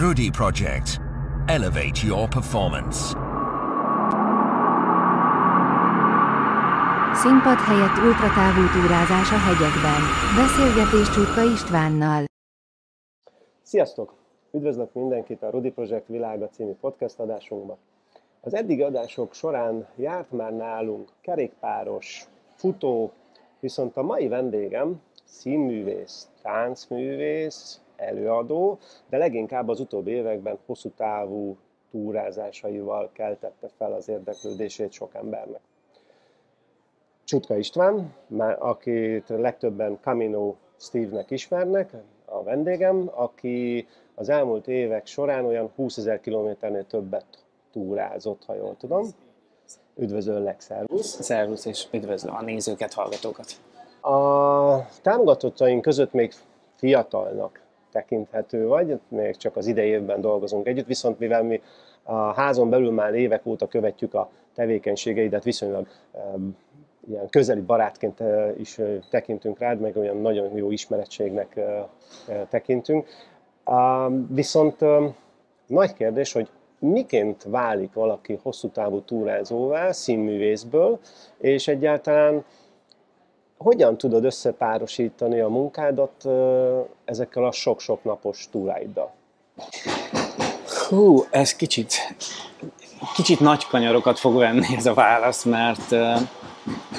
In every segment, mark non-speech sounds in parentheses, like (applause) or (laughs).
Rudy Project. Elevate your performance. Színpad helyett ultratávú túrázás a hegyekben. Beszélgetés Csurka Istvánnal. Sziasztok! Üdvözlök mindenkit a Rudy Project Világa című podcast adásunkba. Az eddigi adások során járt már nálunk kerékpáros, futó, viszont a mai vendégem színművész, táncművész, előadó, de leginkább az utóbbi években hosszú távú túrázásaival keltette fel az érdeklődését sok embernek. Csutka István, akit legtöbben Camino Steve-nek ismernek, a vendégem, aki az elmúlt évek során olyan 20 ezer kilométernél többet túrázott, ha jól tudom. Üdvözöllek, szervusz! Szervusz, és üdvözlöm a nézőket, hallgatókat! A támogatottaink között még fiatalnak tekinthető vagy, még csak az idei évben dolgozunk együtt, viszont mivel mi a házon belül már évek óta követjük a tevékenységeidet, viszonylag ilyen közeli barátként is tekintünk rád, meg olyan nagyon jó ismerettségnek uh, tekintünk. Viszont nagy kérdés, hogy miként válik valaki hosszú távú túrázóvá, színművészből, és egyáltalán hogyan tudod összepárosítani a munkádat ezekkel a sok-sok napos túráiddal? Hú, ez kicsit, kicsit nagy kanyarokat fog venni ez a válasz, mert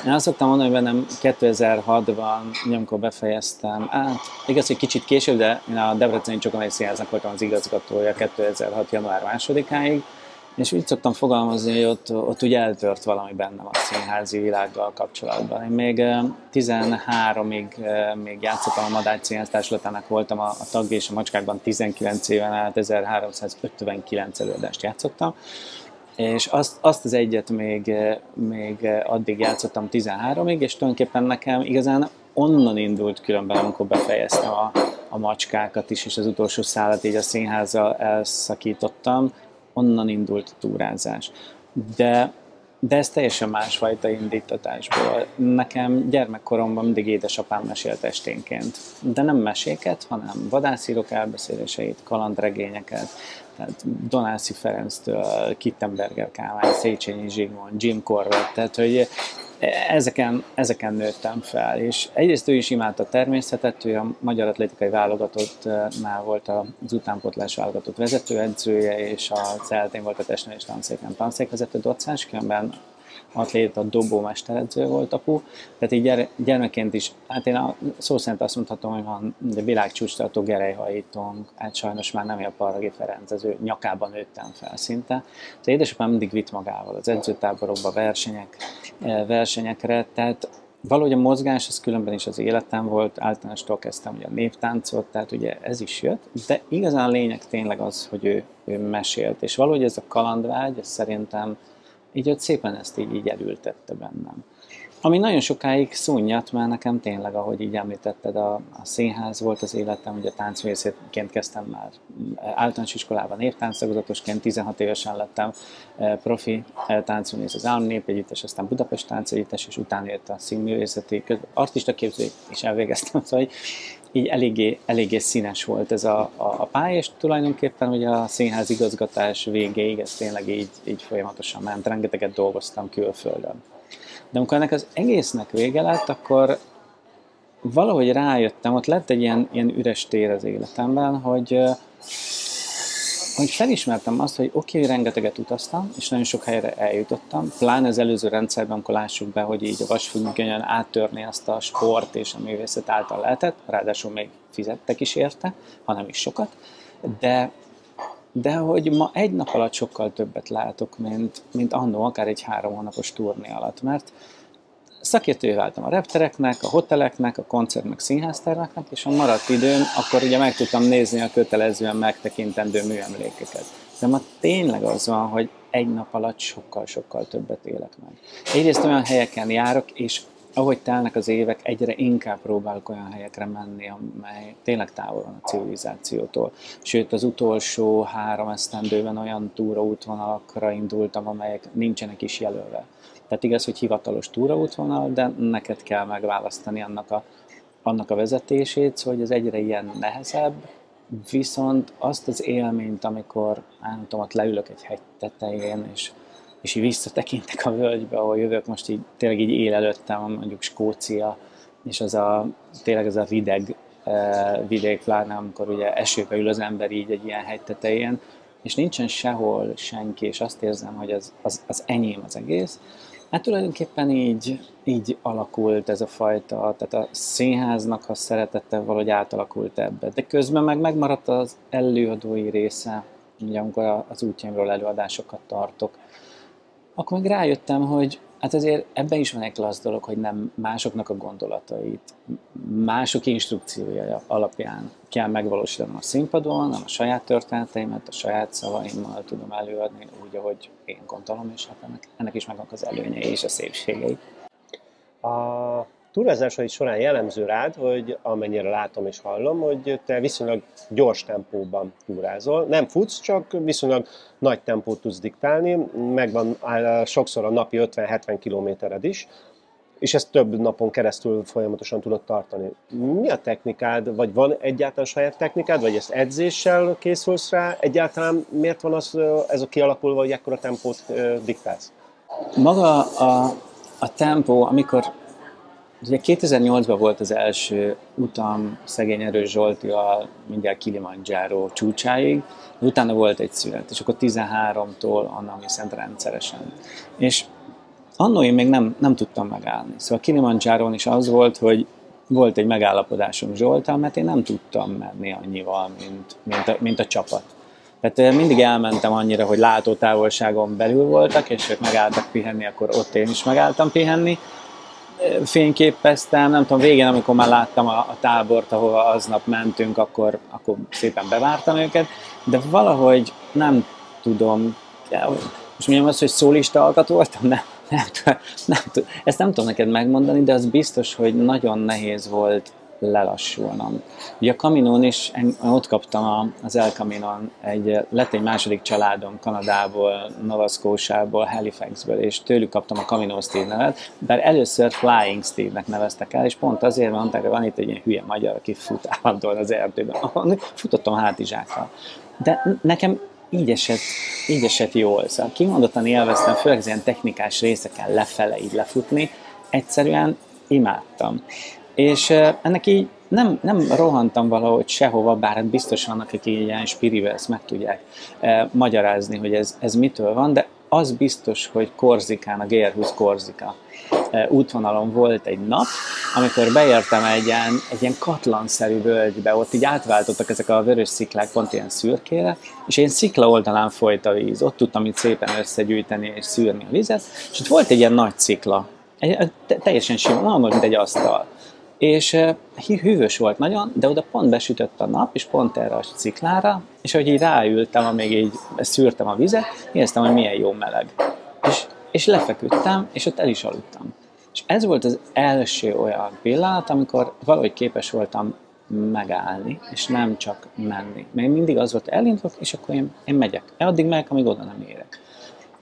én azt szoktam mondani, hogy bennem 2006-ban, amikor befejeztem, hát igaz, hogy kicsit később, de én a Debreceni Csokonai Színháznak voltam az igazgatója 2006. január másodikáig, és úgy szoktam fogalmazni, hogy ott, ott ugye eltört valami bennem a színházi világgal kapcsolatban. Én még 13-ig még játszottam a Madács Színház Társulatának, voltam a, a tagja és a macskákban 19 éven át 1359 előadást játszottam, és azt, azt az egyet még, még addig játszottam 13-ig, és tulajdonképpen nekem igazán onnan indult különben, amikor befejeztem a, a macskákat is, és az utolsó szállat így a színházzal elszakítottam, onnan indult a túrázás. De, de ez teljesen másfajta indítatásból. Nekem gyermekkoromban mindig édesapám mesélt esténként. De nem meséket, hanem vadászírok elbeszéléseit, kalandregényeket, tehát Donászi Ferenctől, Kittenberger Kálmán, Széchenyi Zsigmond, Jim Corbett, tehát hogy ezeken, ezeken nőttem fel, és egyrészt ő is imádta a természetet, ő a Magyar Atlétikai Válogatottnál volt az utánpotlás válogatott vezetőedzője, és a CLT-n volt a testnevelés tanszéken tanszékvezető docens, különben atléta, dobó mesteredző volt apu, tehát így gyermekként is, hát én a, szó szerint azt mondhatom, hogy van de világcsúcstartó gerejhajítónk, hát sajnos már nem a Paragi Ferenc, az ő nyakában nőttem fel szinte. De édesapám mindig vitt magával az edzőtáborokba, versenyek, eh, versenyekre, tehát valahogy a mozgás, az különben is az életem volt, általánosítól kezdtem ugye a néptáncot, tehát ugye ez is jött, de igazán a lényeg tényleg az, hogy ő, ő mesélt, és valahogy ez a kalandvágy, ez szerintem így ott szépen ezt így, így elültette bennem. Ami nagyon sokáig szúnyat, mert nekem tényleg, ahogy így említetted, a, a színház volt az életem, ugye táncművészetként kezdtem már általános iskolában évtáncszagozatosként, 16 évesen lettem eh, profi eh, táncművész az Állam Népegyüttes, aztán Budapest Táncegyüttes, és utána jött a színművészeti, artista képző, és elvégeztem, szóval így eléggé, eléggé színes volt ez a, a, a pálya, és tulajdonképpen ugye a színház igazgatás végéig ez tényleg így, így folyamatosan ment, rengeteget dolgoztam külföldön. De amikor ennek az egésznek vége lett, akkor valahogy rájöttem, ott lett egy ilyen, ilyen üres tér az életemben, hogy hogy felismertem azt, hogy oké, okay, rengeteget utaztam, és nagyon sok helyre eljutottam, pláne az előző rendszerben, amikor lássuk be, hogy így a vasfüggönyen áttörni azt a sport és a művészet által lehetett, ráadásul még fizettek is érte, hanem is sokat, de, de hogy ma egy nap alatt sokkal többet látok, mint, mint annó, akár egy három hónapos turné alatt, mert szakértővé váltam a reptereknek, a hoteleknek, a koncertnek, színházterveknek, és a maradt időm, akkor ugye meg tudtam nézni a kötelezően megtekintendő műemlékeket. De ma tényleg az van, hogy egy nap alatt sokkal-sokkal többet élek meg. Egyrészt olyan helyeken járok, és ahogy telnek az évek, egyre inkább próbálok olyan helyekre menni, amely tényleg távol van a civilizációtól. Sőt, az utolsó három esztendőben olyan túraútvonalakra indultam, amelyek nincsenek is jelölve. Tehát igaz, hogy hivatalos túraútvonal, de neked kell megválasztani annak a, annak a vezetését, szóval ez egyre ilyen nehezebb, viszont azt az élményt, amikor nem tudom, ott leülök egy hegy tetején, és, és így visszatekintek a völgybe, ahol jövök, most így tényleg így él előttem, mondjuk Skócia, és az a, tényleg az a videg vidék, pláne amikor ugye esőbe ül az ember így egy ilyen hegy tetején, és nincsen sehol senki, és azt érzem, hogy az, az, az enyém az egész. Hát tulajdonképpen így, így alakult ez a fajta, tehát a színháznak a szeretete valahogy átalakult ebbe. De közben meg megmaradt az előadói része, ugye amikor az útjaimról előadásokat tartok. Akkor meg rájöttem, hogy Hát azért ebben is van egy klassz dolog, hogy nem másoknak a gondolatait, mások instrukciója alapján kell megvalósítanom a színpadon, hanem a saját történeteimet, a saját szavaimmal tudom előadni úgy, ahogy én gondolom, és hát ennek, ennek is megvannak az előnyei és a szépségei. A túrázásaid során jellemző rád, hogy amennyire látom és hallom, hogy te viszonylag gyors tempóban túrázol. Nem futsz, csak viszonylag nagy tempót tudsz diktálni, megvan sokszor a napi 50-70 kilométered is, és ezt több napon keresztül folyamatosan tudod tartani. Mi a technikád, vagy van egyáltalán saját technikád, vagy ezt edzéssel készülsz rá? Egyáltalán miért van az, ez a kialakulva, hogy ekkora tempót diktálsz? Maga a, a tempó, amikor Ugye 2008-ban volt az első utam szegény erős Zsoltival mindjárt Kilimanjaro csúcsáig, utána volt egy szünet, és akkor 13-tól annak viszont rendszeresen. És annó én még nem, nem tudtam megállni. Szóval Kilimanjaro is az volt, hogy volt egy megállapodásom Zsoltal, mert én nem tudtam menni annyival, mint, mint, a, mint a csapat. Tehát mindig elmentem annyira, hogy látótávolságon belül voltak, és ők megálltak pihenni, akkor ott én is megálltam pihenni, fényképeztem, nem tudom, végén, amikor már láttam a, a tábort, ahova aznap mentünk, akkor, akkor szépen bevártam őket, de valahogy nem tudom, most mondjam azt, hogy szólista alkató voltam, nem, nem, nem, nem, ezt nem tudom neked megmondani, de az biztos, hogy nagyon nehéz volt lelassulnom. Ugye a Kaminón is, ott kaptam az El Caminon, egy, lett egy második családom Kanadából, Nova Scotia-ból, Halifaxből, és tőlük kaptam a Camino Steve nevet, bár először Flying Steve-nek neveztek el, és pont azért mondták, hogy van itt egy ilyen hülye magyar, aki fut állandóan az erdőben. Futottam hátizsákkal. De nekem így esett, így esett jól. Szóval kimondottan élveztem, főleg ilyen technikás részeken lefele így lefutni, egyszerűen imádtam. És ennek így nem, nem rohantam valahogy sehova, bár hát biztos vannak, akik ilyen spirivel ezt meg tudják magyarázni, hogy ez, ez mitől van, de az biztos, hogy Korzikán, a GR20 Korzika eh, útvonalon volt egy nap, amikor beértem egy ilyen, egy ilyen katlanszerű völgybe, ott így átváltottak ezek a vörös sziklák pont ilyen szürkére, és én szikla oldalán folyt a víz, ott tudtam itt szépen összegyűjteni és szűrni a vizet, és ott volt egy ilyen nagy szikla, egy, teljesen sima, mint egy asztal és hűvös volt nagyon, de oda pont besütött a nap, és pont erre a ciklára, és ahogy így ráültem, amíg így szűrtem a vizet, éreztem, hogy milyen jó meleg. És, és lefeküdtem, és ott el is aludtam. És ez volt az első olyan pillanat, amikor valahogy képes voltam megállni, és nem csak menni. Mert mindig az volt, elindulok, és akkor én, én megyek. Addig megyek, amíg oda nem érek.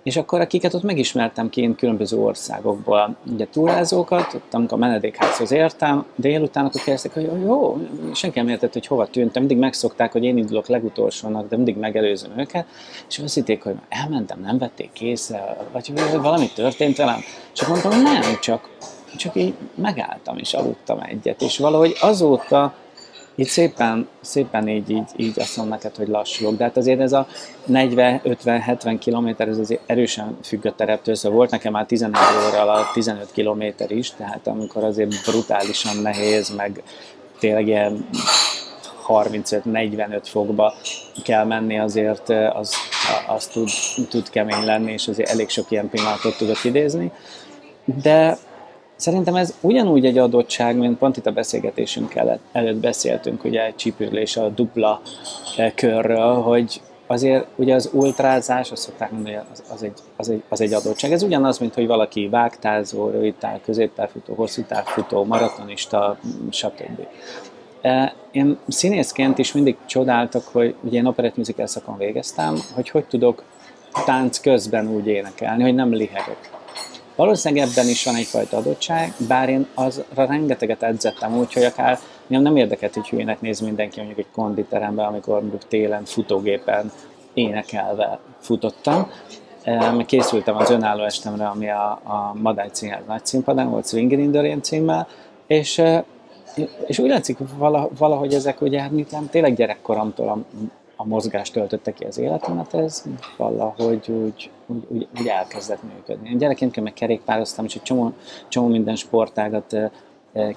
És akkor akiket ott megismertem kint különböző országokból, ugye túrázókat, ott amikor a menedékházhoz értem, délután akkor kérdeztek, hogy jó, senki nem értett, hogy hova tűntem, mindig megszokták, hogy én indulok legutolsónak, de mindig megelőzöm őket, és azt hitték, hogy elmentem, nem vették készre, vagy valami történt velem, csak mondtam, nem, csak, csak így megálltam és aludtam egyet, és valahogy azóta itt szépen, szépen így, így, így azt mondom neked, hogy lassulok, de hát azért ez a 40-50-70 km, ez azért erősen függ a tereptől, szóval volt nekem már 11 óra alatt 15 km is, tehát amikor azért brutálisan nehéz, meg tényleg ilyen 35-45 fokba kell menni, azért az, az tud, tud kemény lenni, és azért elég sok ilyen pillanatot tudok idézni. De Szerintem ez ugyanúgy egy adottság, mint pont itt a beszélgetésünk előtt, beszéltünk, ugye egy csípőlés a dupla eh, körről, hogy azért ugye az ultrázás, azt szokták mondani, az, egy, az, egy, az egy adottság. Ez ugyanaz, mint hogy valaki vágtázó, rövidtáv, középtávfutó, hosszú távfutó, maratonista, stb. Eh, én színészként is mindig csodáltak, hogy ugye én operett szakon végeztem, hogy hogy tudok tánc közben úgy énekelni, hogy nem lihegek. Valószínűleg ebben is van egyfajta adottság, bár én azra rengeteget edzettem, úgyhogy akár nem, nem érdekelt, hogy hülyének néz mindenki mondjuk egy konditeremben, amikor mondjuk télen futógépen énekelve futottam. Készültem az önálló estemre, ami a, a Madály Színház nagy színpadán volt, Swinger in the Rain címmel, és, és úgy látszik valahogy ezek ugye hát tényleg gyerekkoromtól a, a mozgást töltötte ki az életemet, ez valahogy úgy, úgy, úgy, úgy elkezdett működni. Én gyerekként meg kerékpároztam, és egy csomó, csomó minden sportágat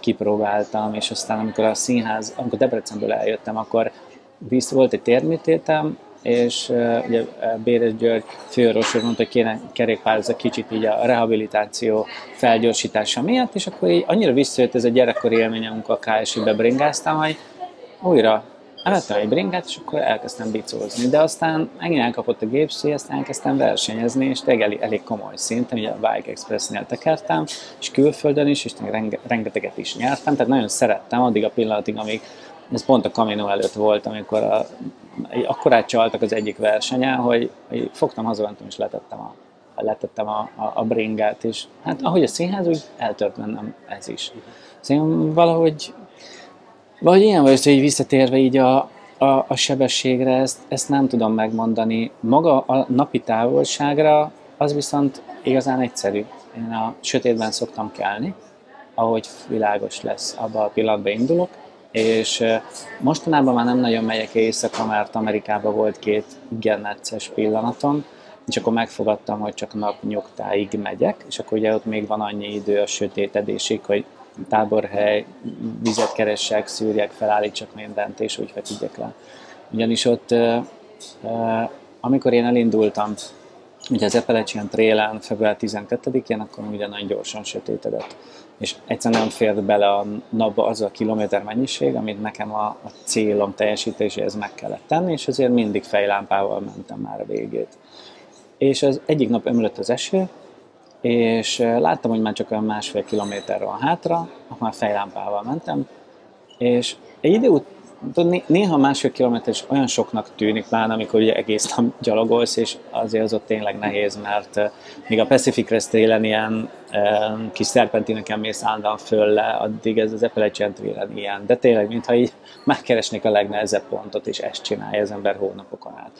kipróbáltam, és aztán amikor a színház, amikor Debrecenből eljöttem, akkor visz, volt egy térműtétem, és uh, ugye Béres György főorvos mondta, hogy kéne kerékpározni kicsit így a rehabilitáció felgyorsítása miatt, és akkor így annyira visszajött ez a gyerekkori élményem, amikor a KSI-be bringáztam, hogy újra elvettem egy bringát, és akkor elkezdtem bicózni. De aztán megint elkapott a gépszi, aztán elkezdtem versenyezni, és tényleg elég, elég komoly szinten, ugye a Bike Express-nél tekertem, és külföldön is, és renge, rengeteget is nyertem, tehát nagyon szerettem addig a pillanatig, amíg ez pont a Camino előtt volt, amikor a, akkorát csaltak az egyik versenyen, hogy, hogy fogtam, hazamentem és letettem a, letettem a, a, a bringát, és hát ahogy a színház, úgy eltört bennem ez is. Szóval valahogy vagy ilyen vagy, hogy visszatérve így a, a, a sebességre, ezt, ezt nem tudom megmondani. Maga a napi távolságra, az viszont igazán egyszerű. Én a sötétben szoktam kelni, ahogy világos lesz, abban a pillanatban indulok, és mostanában már nem nagyon megyek éjszaka, mert Amerikában volt két igen necces pillanatom, és akkor megfogadtam, hogy csak napnyugtáig megyek, és akkor ugye ott még van annyi idő a sötétedésig, hogy táborhely, vizet keressek, szűrjek, felállítsak mindent, és úgy feküdjek le. Ugyanis ott, amikor én elindultam, ugye az Appalachian Trail-en február 12-én, akkor ugye nagyon gyorsan sötétedett. És egyszerűen nem fért bele a napba az a kilométer mennyiség, amit nekem a, a célom teljesítéséhez meg kellett tenni, és ezért mindig fejlámpával mentem már a végét. És az egyik nap ömlött az eső, és láttam, hogy már csak olyan másfél kilométer van hátra, akkor már fejlámpával mentem, és egy idő után néha másfél kilométer is olyan soknak tűnik, pláne amikor ugye egész nap gyalogolsz, és azért az ott tényleg nehéz, mert míg a Pacific Crest télen ilyen kis szerpentineken mész állandóan föl le, addig ez az Appalachian télen ilyen. De tényleg, mintha így megkeresnék a legnehezebb pontot, és ezt csinálja az ember hónapokon át.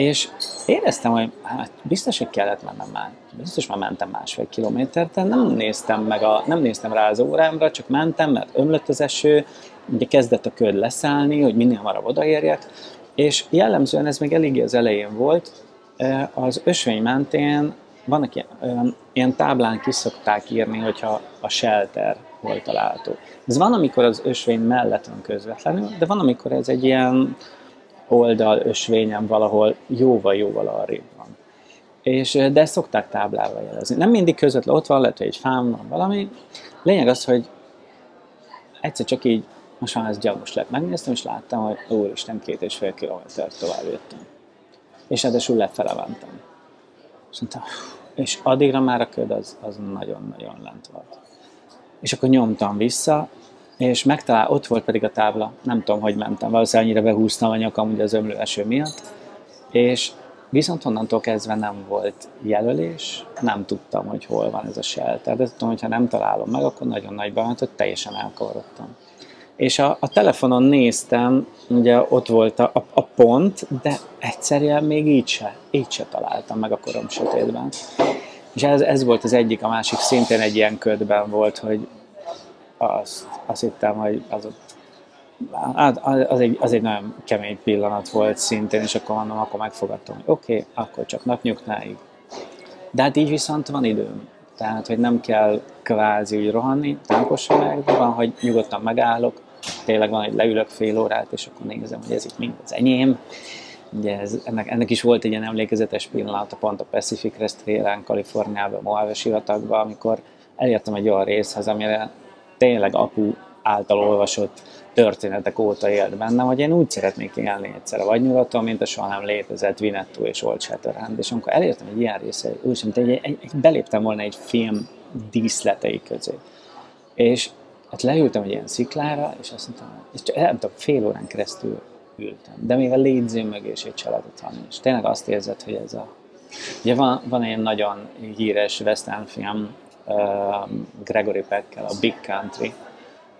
És éreztem, hogy hát biztos, hogy kellett mennem már. Biztos már mentem másfél kilométert, de nem néztem, meg a, nem néztem rá az órámra, csak mentem, mert ömlött az eső, ugye kezdett a köd leszállni, hogy minél hamarabb odaérjek, és jellemzően ez még eléggé az elején volt, az ösvény mentén vannak ilyen, ilyen táblán ki szokták írni, hogyha a shelter hol található. Ez van, amikor az ösvény mellett van közvetlenül, de van, amikor ez egy ilyen oldal ösvényen valahol jóval-jóval arrébb van. És, de ezt szokták táblával jelezni. Nem mindig közvetlen ott van, lehet, hogy egy fám van valami. Lényeg az, hogy egyszer csak így most már ez gyalogos lett. Megnéztem, és láttam, hogy úristen, két és fél kilométer tovább jöttem. És ráadásul lefele mentem. És, mondtam, és addigra már a köd az, az nagyon-nagyon lent volt. És akkor nyomtam vissza, és megtalál, ott volt pedig a tábla, nem tudom, hogy mentem, valószínűleg annyira behúztam a nyakam ugye az ömlő eső miatt, és viszont onnantól kezdve nem volt jelölés, nem tudtam, hogy hol van ez a shelter, de tudtam, hogy ha nem találom meg, akkor nagyon nagy baj, hogy teljesen elkavarodtam. És a, a telefonon néztem, ugye ott volt a, a, a pont, de egyszerűen még így se, így se találtam meg a korom sötétben. És ez, ez volt az egyik, a másik szintén egy ilyen ködben volt, hogy azt, azt hittem, hogy az, hát az, egy, az egy nagyon kemény pillanat volt szintén, és akkor mondom, akkor megfogadtam, hogy oké, okay, akkor csak napnyugtáig. De hát így viszont van időm. Tehát, hogy nem kell kvázi úgy rohanni, meg, van, hogy nyugodtan megállok, tényleg van, hogy leülök fél órát, és akkor nézem, hogy ez itt mind az enyém. Ugye ez, ennek, ennek is volt egy ilyen emlékezetes pillanat, pont a Pacific Crest Trail-en, Kaliforniában, Mojave sivatagban, amikor elértem egy olyan részhez, amire tényleg apu által olvasott történetek óta élt bennem, hogy én úgy szeretnék élni egyszer a vadnyugaton, mint a soha nem létezett Vinetto és Old Shatterhand. És amikor elértem egy ilyen része, mint egy, egy, egy, beléptem volna egy film díszletei közé. És hát leültem egy ilyen sziklára, és azt mondtam, és csak, nem tudom, fél órán keresztül ültem. De még a légyző mögé is egy családot van. És tényleg azt érzed, hogy ez a... Ugye van, van egy nagyon híres western film, Gregory Peckkel, a Big Country,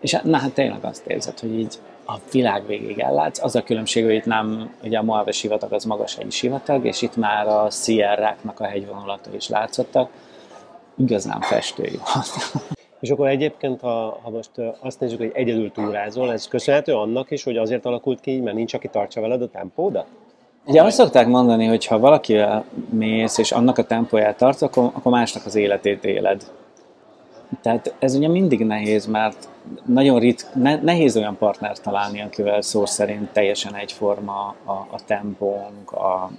És na hát tényleg azt érzed, hogy így a világ végig ellátsz. Az a különbség, hogy itt nem, ugye a Moave sivatag az magas hegyi sivatag, és itt már a Sierráknak a hegyvonulata is látszottak. Igazán festő (laughs) És akkor egyébként, ha, ha most azt nézzük, hogy egyedül túrázol, ez köszönhető annak is, hogy azért alakult ki, mert nincs, aki tartsa veled a tempódat? Ugye azt szokták mondani, hogy ha valakivel mész, és annak a tempóját tartsz, akkor, akkor másnak az életét éled. Tehát ez ugye mindig nehéz, mert nagyon rit, ne, nehéz olyan partnert találni, akivel szó szerint teljesen egyforma a, a tempónk, a,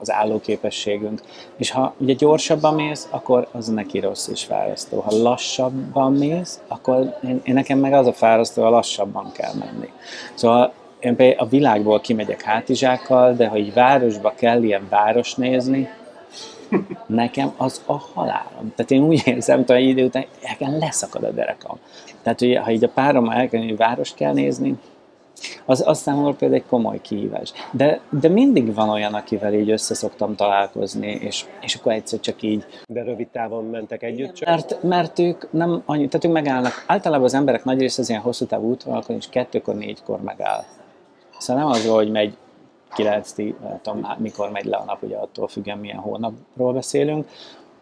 az állóképességünk. És ha ugye gyorsabban mész, akkor az neki rossz és fárasztó. Ha lassabban mész, akkor én, én nekem meg az a fárasztó, ha lassabban kell menni. Szóval én a világból kimegyek hátizsákkal, de ha egy városba kell ilyen város nézni, nekem az a halálom. Tehát én úgy érzem, hogy egy idő után elken leszakad a derekam. Tehát, hogy ha így a párom elkezd, hogy várost kell nézni, az, az számomra például egy komoly kihívás. De, de mindig van olyan, akivel így összeszoktam találkozni, és, és akkor egyszer csak így... De rövid távon mentek együtt csak? Mert, mert ők nem annyi, tehát ők megállnak. Általában az emberek nagy része az ilyen hosszú távú útvonalakon, és kettőkor, négykor megáll. Szóval nem az, hogy megy 9 nem tudom mikor megy le a nap, ugye attól függően milyen hónapról beszélünk,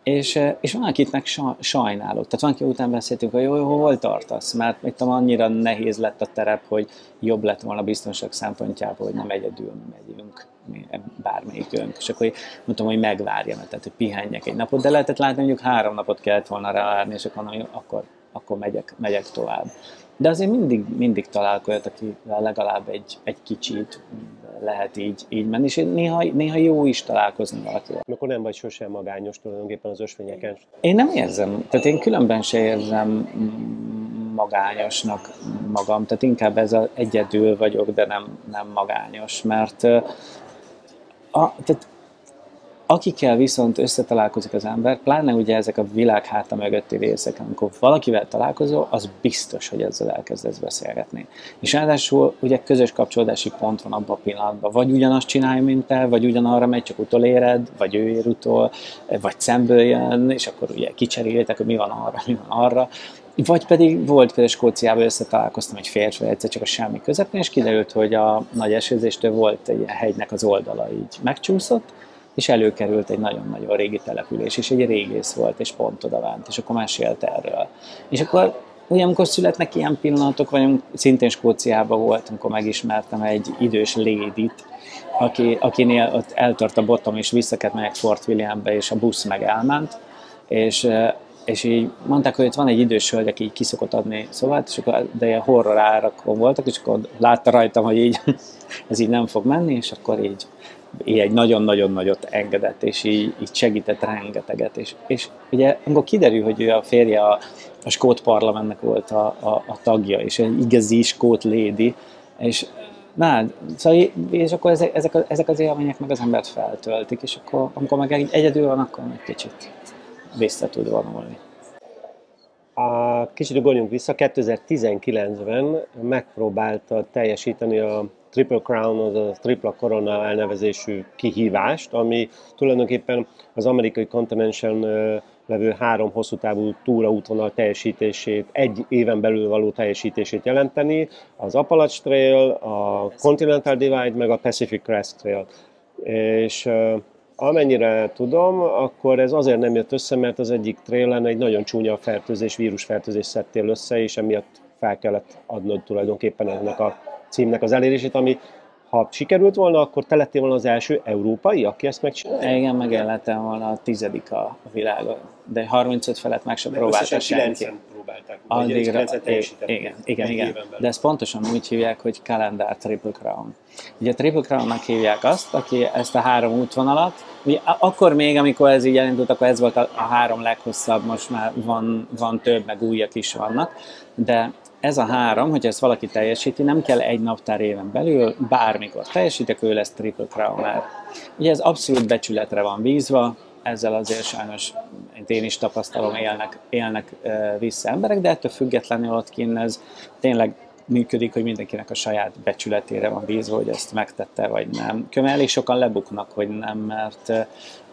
és, eh, és van, akit meg sajnálok. Tehát van, aki után beszéltünk, hogy jó, jó, hol tartasz? Mert mit tudom, annyira nehéz lett a terep, hogy jobb lett volna biztonság szempontjából, hogy nem egyedül megyünk, bármelyikünk. És akkor mondtam, hogy megvárjam, tehát hogy pihenjek egy napot, de lehetett látni, mondjuk három napot kellett volna rávárni, és akkor, akkor, akkor megyek, megyek tovább. De azért mindig, mindig találkozott, aki legalább egy, egy kicsit lehet így, így menni, és néha, néha jó is találkozni valakivel. Akkor nem vagy sosem magányos tulajdonképpen az ösvényeken? Én nem érzem, tehát én különben se érzem magányosnak magam, tehát inkább ez az egyedül vagyok, de nem, nem magányos, mert a, tehát Akikkel viszont összetalálkozik az ember, pláne ugye ezek a világ háta mögötti részek, amikor valakivel találkozol, az biztos, hogy ezzel elkezdesz beszélgetni. És ráadásul ugye közös kapcsolódási pont van abban a pillanatban. Vagy ugyanazt csinálja, mint te, vagy ugyanarra megy, csak utoléred, vagy ő ér utol, vagy szemből jön, és akkor ugye kicseréltek, hogy mi van arra, mi van arra. Vagy pedig volt például Skóciában összetalálkoztam egy férfi, egyszer csak a semmi közepén, és kiderült, hogy a nagy esőzéstől volt egy hegynek az oldala így megcsúszott, és előkerült egy nagyon-nagyon régi település, és egy régész volt, és pont oda vánt, és akkor mesélt erről. És akkor ugye amikor születnek ilyen pillanatok, vagy szintén Skóciában volt, amikor megismertem egy idős lédit, aki, akinél ott eltört a botom, és vissza kellett megyek Fort Williambe, és a busz meg elment, és és így mondták, hogy itt van egy idős hölgy, aki így kiszokott adni szobát, és akkor, de ilyen horror árakon voltak, és akkor látta rajtam, hogy így (laughs) ez így nem fog menni, és akkor így így egy nagyon-nagyon nagyot engedett, és így, így segített rengeteget. És, és ugye amikor kiderül, hogy ő a férje a, a skót parlamentnek volt a, a, a tagja, és egy igazi skót lédi, és Na, szóval, és akkor ezek, ezek, ezek az élmények meg az embert feltöltik, és akkor amikor meg egyedül van, akkor egy kicsit vissza tud vonulni. A, kicsit ugorjunk vissza, 2019-ben megpróbálta teljesíteni a Triple Crown, az a Tripla Corona elnevezésű kihívást, ami tulajdonképpen az amerikai kontinensen levő három hosszú távú túraútvonal teljesítését, egy éven belül való teljesítését jelenteni, az Appalach Trail, a Continental Divide, meg a Pacific Crest Trail. És amennyire tudom, akkor ez azért nem jött össze, mert az egyik trailen egy nagyon csúnya fertőzés, vírusfertőzés szedtél össze, és emiatt fel kellett adnod tulajdonképpen ennek a címnek az elérését, ami ha sikerült volna, akkor te lettél volna az első európai, aki ezt megcsinálja? Igen, megjellettem volna a tizedik a világon, de 35 felett meg sem próbálta senki. próbálták, Addigra, igen, igen, igen. De ezt pontosan úgy hívják, hogy kalendár Triple Crown. Ugye a Triple Crown-nak hívják azt, aki ezt a három útvonalat, ugye akkor még, amikor ez így elindult, akkor ez volt a, a három leghosszabb, most már van, van több, meg újak is vannak, de ez a három, hogy ezt valaki teljesíti, nem kell egy naptár éven belül, bármikor teljesítek, ő lesz triple crown Ugye ez abszolút becsületre van bízva, ezzel azért sajnos én is tapasztalom, élnek, élnek vissza emberek, de ettől függetlenül ott kint ez tényleg működik, hogy mindenkinek a saját becsületére van bízva, hogy ezt megtette, vagy nem. Kömmel elég sokan lebuknak, hogy nem, mert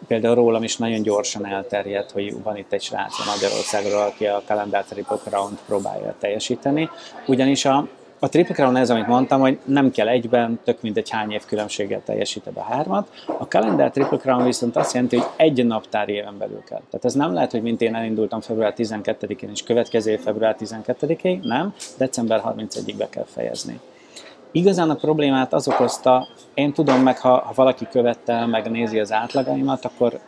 például rólam is nagyon gyorsan elterjedt, hogy van itt egy srác a Magyarországról, aki a Calendar Triple Crown próbálja teljesíteni, ugyanis a, a Triple Crown ez, amit mondtam, hogy nem kell egyben, tök mindegy hány év különbséggel teljesíted a hármat. A Calendar Triple Crown viszont azt jelenti, hogy egy naptár éven belül kell. Tehát ez nem lehet, hogy mint én elindultam február 12-én és következő év február 12-ig, nem, december 31-ig be kell fejezni. Igazán a problémát az okozta, én tudom meg, ha, ha valaki követte, megnézi az átlagaimat, akkor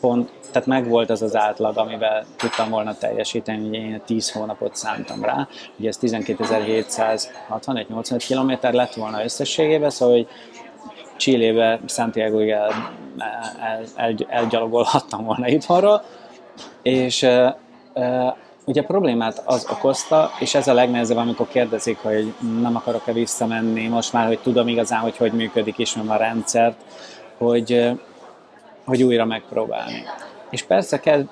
pont, tehát megvolt az az átlag, amivel tudtam volna teljesíteni, ugye én 10 hónapot szántam rá, ugye ez 12.761-85 km lett volna összességében, szóval hogy Csillébe, Santiago-ig el, el, el, elgyalogolhattam volna (laughs) itthonról, és uh, uh, ugye a problémát az okozta, és ez a legnehezebb, amikor kérdezik, hogy nem akarok-e visszamenni, most már, hogy tudom igazán, hogy hogy működik, ismerem a rendszert, hogy hogy újra megpróbálni. És persze kell,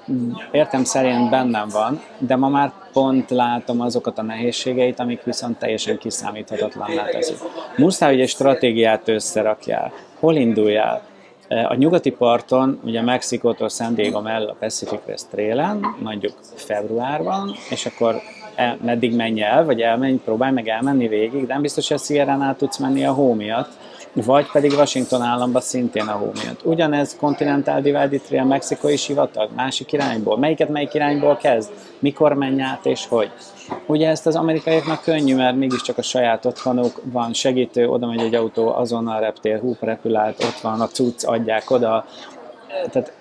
értem szerint bennem van, de ma már pont látom azokat a nehézségeit, amik viszont teljesen kiszámíthatatlanná teszik. Muszáj, hogy egy stratégiát összerakjál. Hol induljál? A nyugati parton, ugye Mexikótól San Diego mellett a Pacific Crest Trail-en, mondjuk februárban, és akkor el, meddig menj el, vagy elmenj, próbálj meg elmenni végig, de nem biztos, hogy a Sierra-nál tudsz menni a hó miatt, vagy pedig Washington államban szintén a hó miatt. Ugyanez Continental Divide Trail, mexikai sivatag, másik irányból. Melyiket melyik irányból kezd? Mikor menj át és hogy? Ugye ezt az amerikaiaknak könnyű, mert mégiscsak a saját otthonuk van, segítő, oda megy egy autó, azonnal reptér, húp, repülált, ott van a cucc, adják oda, tehát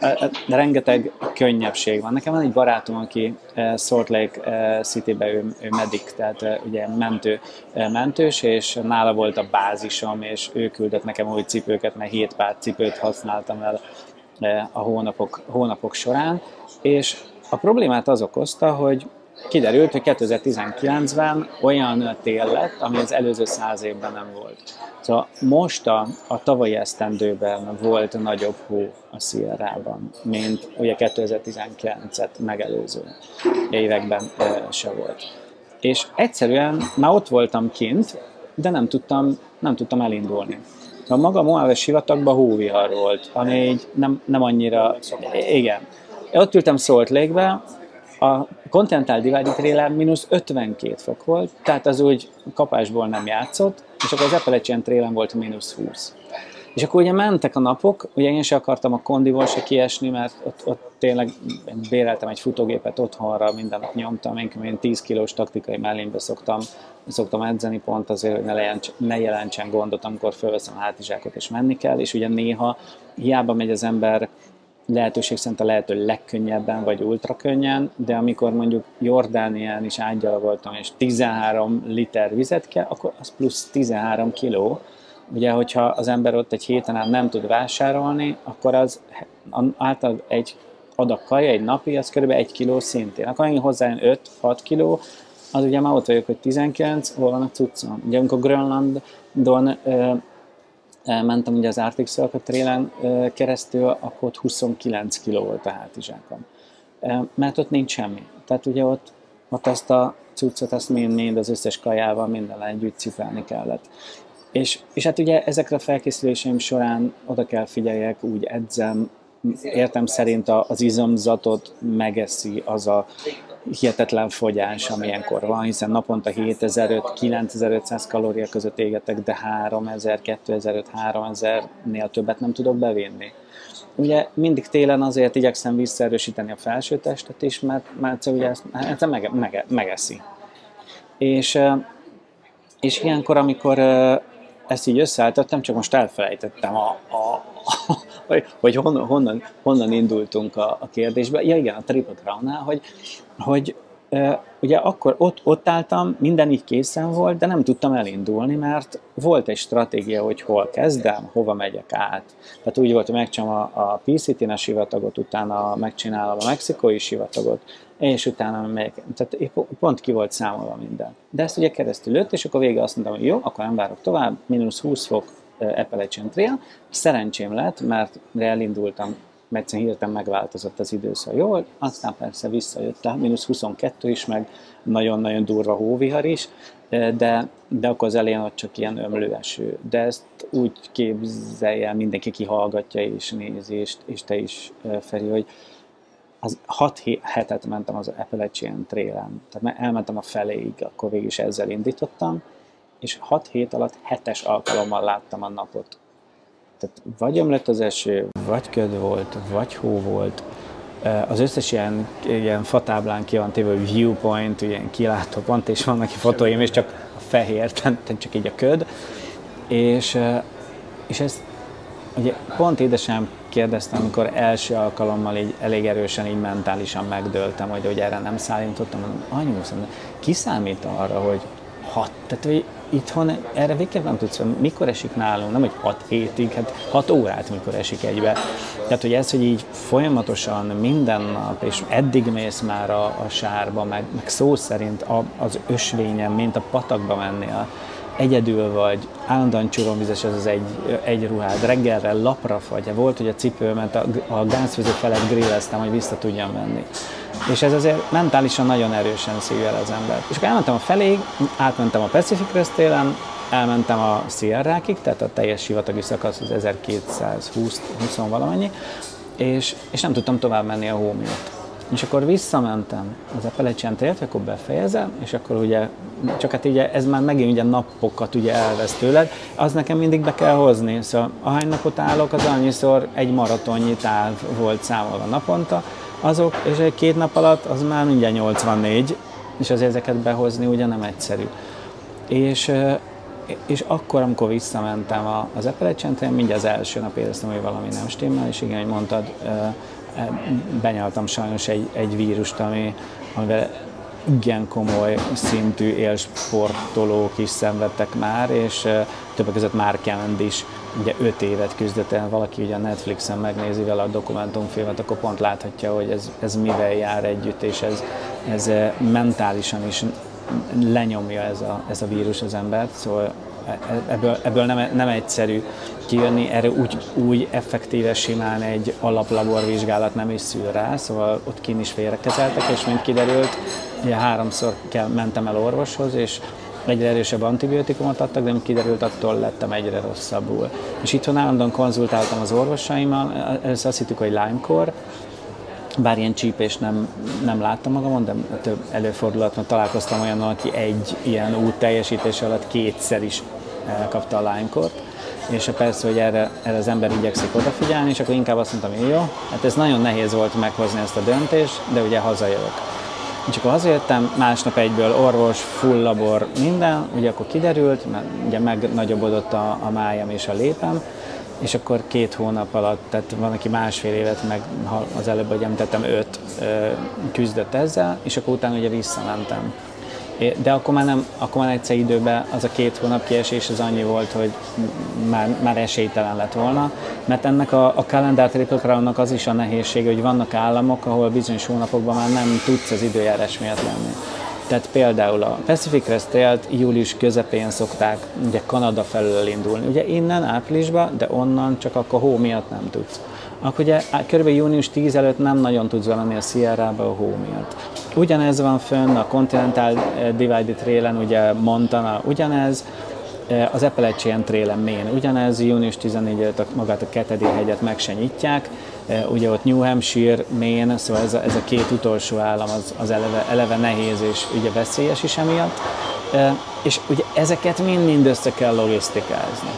rengeteg könnyebbség van. Nekem van egy barátom, aki Salt Lake City-be ő, ő medic, tehát ugye mentő, mentős, és nála volt a bázisom, és ő küldött nekem új cipőket, mert hét pár cipőt használtam el a hónapok, hónapok során, és a problémát az okozta, hogy kiderült, hogy 2019-ben olyan tél lett, ami az előző száz évben nem volt. Szóval most a, a tavalyi esztendőben volt nagyobb hó a Sierrában, mint ugye 2019-et megelőző években se volt. És egyszerűen már ott voltam kint, de nem tudtam, nem tudtam elindulni. A maga Moave sivatagban hóvihar volt, ami így nem, nem annyira... Igen. Ott ültem Salt Lake-be, a Continental Divide Trail mínusz 52 fok volt, tehát az úgy kapásból nem játszott, és akkor az Appalachian trail volt mínusz 20. És akkor ugye mentek a napok, ugye én se akartam a kondiból se kiesni, mert ott, ott tényleg béreltem egy futógépet otthonra, minden nap nyomtam, én, én 10 kilós taktikai mellénybe szoktam, szoktam edzeni pont azért, hogy ne, jelentsen, ne jelentsen gondot, amikor fölveszem a hátizsákot és menni kell, és ugye néha hiába megy az ember lehetőség szerint a lehető legkönnyebben vagy ultra könnyen, de amikor mondjuk Jordánián is átgyalogoltam, és 13 liter vizet kell, akkor az plusz 13 kiló. Ugye, hogyha az ember ott egy héten át nem tud vásárolni, akkor az által egy adag kaja, egy napi, az kb. 1 kiló szintén. Akkor én hozzá 5-6 kiló, az ugye már ott vagyok, hogy 19, hol van a cuccom. Ugye amikor Grönlandon mentem ugye az Arctic Circle Trail-en keresztül, akkor ott 29 kg volt a hátizsákom. Mert ott nincs semmi. Tehát ugye ott, ott azt a cuccot, azt mind, mind az összes kajával minden együtt cipelni kellett. És, és hát ugye ezekre a felkészüléseim során oda kell figyeljek, úgy edzem, értem szerint az izomzatot megeszi az a hihetetlen fogyás, amilyenkor van, hiszen naponta 7500-9500 kalória között égetek, de 3000, 2000, 3000-nél többet nem tudok bevinni. Ugye mindig télen azért igyekszem visszaerősíteni a felső testet is, mert, mert ugye ezt, ezt mege, mege, megeszi. És, és ilyenkor, amikor ezt így összeállítottam, csak most elfelejtettem a, a, vagy, vagy honnan, honnan, honnan indultunk a, a kérdésbe. Ja igen, a Triple Crown-nál, hogy, hogy ugye akkor ott, ott álltam, minden így készen volt, de nem tudtam elindulni, mert volt egy stratégia, hogy hol kezdem, hova megyek át. Tehát úgy volt, hogy megcsinálom a, a PCT-n a sivatagot, utána megcsinálom a mexikói sivatagot, és utána megyek. Tehát pont ki volt számolva minden. De ezt ugye keresztül lőtt, és akkor végig azt mondtam, hogy jó, akkor nem várok tovább, mínusz 20 fok Appalachian Trail. Szerencsém lett, mert elindultam mert egyszerűen hirtelen megváltozott az időszak. Jól, aztán persze visszajött a mínusz 22 is, meg nagyon-nagyon durva hóvihar is, de, de akkor az elején ott csak ilyen ömlőeső. De ezt úgy képzelje el mindenki, ki hallgatja és nézi, és, és te is, Feri, hogy az 6 hetet mentem az Appalachian Trail-en, tehát elmentem a feléig, akkor végig is ezzel indítottam, és 6 hét alatt hetes alkalommal láttam a napot. Tehát vagy ömlött az eső, vagy köd volt, vagy hó volt, az összes ilyen, ilyen fatáblán ki van téve, viewpoint, ilyen kilátó pont, és vannak fotóim, és csak a fehér, tehát csak így a köd. És, és ez ugye pont édesem kérdeztem, amikor első alkalommal így elég erősen így mentálisan megdőltem, hogy, hogy erre nem szállítottam, mondom, anyu, ki számít arra, hogy hat, tehát hogy itthon erre végképp nem tudsz, mikor esik nálunk, nem hogy 6 hétig, hát 6 órát mikor esik egybe. Tehát, hogy ez, hogy így folyamatosan minden nap, és eddig mész már a, a sárba, meg, meg szó szerint a, az ösvényen, mint a patakba mennél, egyedül vagy, állandóan csuromvizes az az egy, egy ruhád, reggelre lapra fagy, volt, hogy a cipőmet a, a gázfőző felett grilleztem, hogy vissza tudjam venni. És ez azért mentálisan nagyon erősen szívja az ember. És akkor elmentem a feléig, átmentem a Pacific Crest télen, elmentem a Sierrákig, tehát a teljes sivatagi szakasz az 1220 20 valamennyi, és, és nem tudtam tovább menni a hó. És akkor visszamentem az Appalachian Trail-t, akkor befejezem, és akkor ugye, csak hát ugye ez már megint ugye napokat ugye elvesz tőled, az nekem mindig be kell hozni. Szóval ahány napot állok, az annyiszor egy maratonnyi táv volt számolva naponta, azok, és egy két nap alatt az már mindjárt 84, és azért ezeket behozni ugye nem egyszerű. És, és akkor, amikor visszamentem az Appalachian Trail, mindjárt az első nap éreztem, hogy valami nem stimmel, és igen, hogy mondtad, benyaltam sajnos egy, egy vírust, ami, amivel igen komoly szintű élsportolók is szenvedtek már, és többek között Mark is. Ugye 5 évet küzdött el, valaki ugye a Netflixen megnézi vele a dokumentumfilmet, akkor pont láthatja, hogy ez, ez mivel jár együtt, és ez, ez mentálisan is lenyomja ez a, ez a vírus az embert, szóval ebből, ebből nem, nem egyszerű kijönni, erre úgy, úgy effektíve simán egy alaplaborvizsgálat nem is szül rá, szóval ott kín is félrekezeltek, és mint kiderült, ugye háromszor kell, mentem el orvoshoz, és egyre erősebb antibiotikumot adtak, de mint kiderült, attól lettem egyre rosszabbul. És itthon állandóan konzultáltam az orvosaimmal, először azt hittük, hogy Lyme-kor, bár ilyen csípést nem, nem láttam magamon, de több előfordulat, mert találkoztam olyan, aki egy ilyen út teljesítés alatt kétszer is kapta a lánykort, és persze, hogy erre, erre az ember igyekszik odafigyelni, és akkor inkább azt mondtam, hogy jó, hát ez nagyon nehéz volt meghozni ezt a döntést, de ugye hazajövök. És akkor hazajöttem, másnap egyből orvos, full labor, minden, ugye akkor kiderült, mert ugye megnagyobbodott a, a májam és a lépem, és akkor két hónap alatt, tehát van, aki másfél évet, meg az előbb, hogy említettem, öt küzdött ezzel, és akkor utána ugye visszamentem. De akkor már, nem, akkor már egyszer időben az a két hónap kiesés az annyi volt, hogy már, már esélytelen lett volna, mert ennek a, a Calendar Triple Crown-nak az is a nehézsége, hogy vannak államok, ahol bizonyos hónapokban már nem tudsz az időjárás miatt lenni. Tehát például a Pacific Crest trail július közepén szokták ugye Kanada felől indulni. Ugye innen áprilisba, de onnan csak akkor hó miatt nem tudsz. Akkor ugye kb. június 10 előtt nem nagyon tudsz valami a Sierra-ba a hó miatt. Ugyanez van fönn a Continental eh, Divided Trail-en, ugye Montana, ugyanez, eh, az Appalachian Trail-en Maine, ugyanez, június 14 előtt magát a Ketedi hegyet meg se nyitják, eh, ugye ott New Hampshire, Maine, szóval ez a, ez a két utolsó állam az, az eleve, eleve nehéz és ugye veszélyes is emiatt, és ugye ezeket mind-mind össze kell logisztikázni.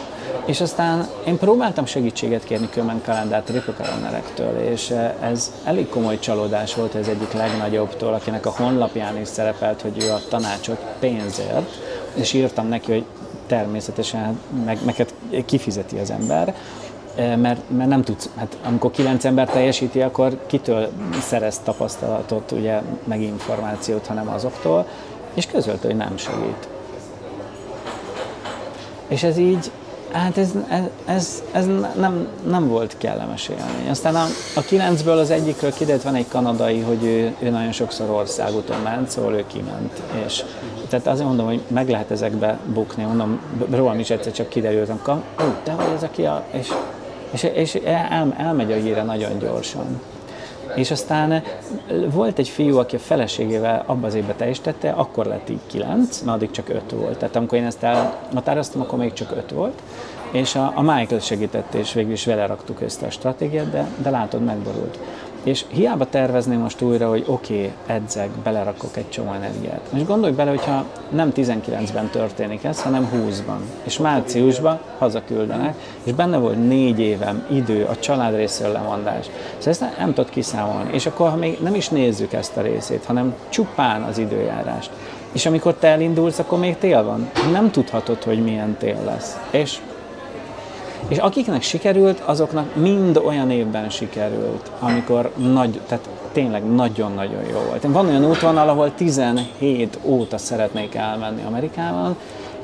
És aztán én próbáltam segítséget kérni Kömen Kalendár tripokalenderektől, és eh, ez elég komoly csalódás volt ez egyik legnagyobbtól, akinek a honlapján is szerepelt, hogy ő a tanácsot pénzért, és írtam neki, hogy természetesen meg, meg kifizeti az ember, eh, mert, mert nem tudsz, hát amikor kilenc ember teljesíti, akkor kitől szerez tapasztalatot, ugye, meg információt, hanem azoktól, és közölte, hogy nem segít. És ez így, Hát ez, ez, ez, ez nem, nem volt kellemes élmény. Aztán a, a kilencből az egyikről kiderült, van egy kanadai, hogy ő, ő nagyon sokszor országúton ment, szóval ő kiment. És, tehát azért mondom, hogy meg lehet ezekbe bukni, mondom, rólam is egyszer csak kiderült, hogy te vagy az, aki a... És és, és el, elmegy a híre nagyon gyorsan. És aztán volt egy fiú, aki a feleségével abban az évben teljesítette, akkor lett így kilenc, mert addig csak öt volt. Tehát amikor én ezt elhatároztam, akkor még csak öt volt. És a, a Michael segített, és végül is vele raktuk ezt a stratégiát, de, de látod, megborult. És hiába tervezném most újra, hogy oké, okay, edzek, belerakok egy csomó energiát. Most gondolj bele, hogyha nem 19-ben történik ez, hanem 20-ban. És márciusban hazaküldenek, és benne volt négy évem idő, a család részéről lemondás. Szóval ezt nem, nem tudod kiszámolni. És akkor, ha még nem is nézzük ezt a részét, hanem csupán az időjárást. És amikor te elindulsz, akkor még tél van. Nem tudhatod, hogy milyen tél lesz. És és akiknek sikerült, azoknak mind olyan évben sikerült, amikor nagy, tehát tényleg nagyon-nagyon jó volt. Van olyan útvonal, ahol 17 óta szeretnék elmenni Amerikában,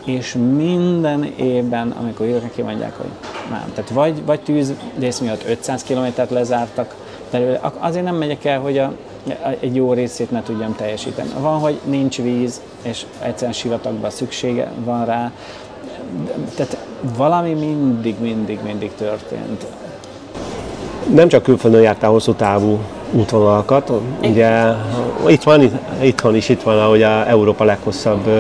és minden évben, amikor jövök, kimondják, hogy nem. Tehát vagy, vagy tűzvész miatt 500 kilométert lezártak belőle, azért nem megyek el, hogy a, egy jó részét ne tudjam teljesíteni. Van, hogy nincs víz, és egyszerűen sivatagban szüksége van rá, tehát valami mindig, mindig, mindig történt. Nem csak külföldön jártál hosszú távú útvonalakat, ugye itt van, itthon is itt van, ahogy a Európa leghosszabb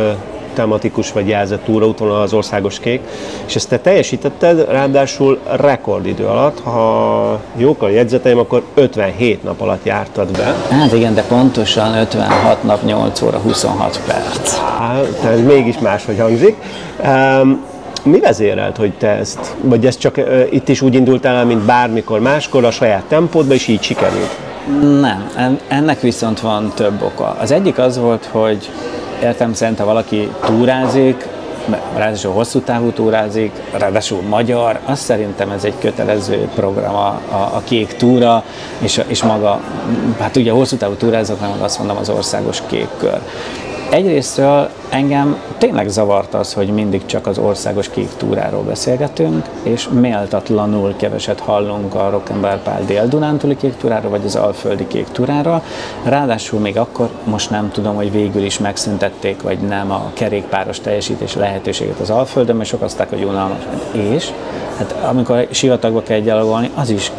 tematikus vagy jelzett túraútvonal az országos kék, és ezt te teljesítetted, ráadásul rekordidő alatt, ha jók a jegyzeteim, akkor 57 nap alatt jártad be. Hát igen, de pontosan 56 nap, 8 óra, 26 perc. Hát, ez mégis máshogy hangzik. Um, mi vezérelt, hogy te ezt, vagy ez csak uh, itt is úgy indultál el, mint bármikor máskor, a saját tempódba, és így sikerült? Nem, ennek viszont van több oka. Az egyik az volt, hogy értem szerint, ha valaki túrázik, ráadásul hosszú távú túrázik, ráadásul magyar, azt szerintem ez egy kötelező program a, a, a kék túra, és, és maga, hát ugye hosszú távú túrázok, nem azt mondom az országos kék kör. Egyrésztről engem tényleg zavart az, hogy mindig csak az országos kék túráról beszélgetünk, és méltatlanul keveset hallunk a Rock'n'Bar Pál dél-dunántúli kék túráról, vagy az alföldi kék túráról. Ráadásul még akkor, most nem tudom, hogy végül is megszüntették, vagy nem a kerékpáros teljesítés lehetőséget az alföldön, mert sok azták, hogy unalmas. És hát amikor sivatagba kell gyalogolni, az is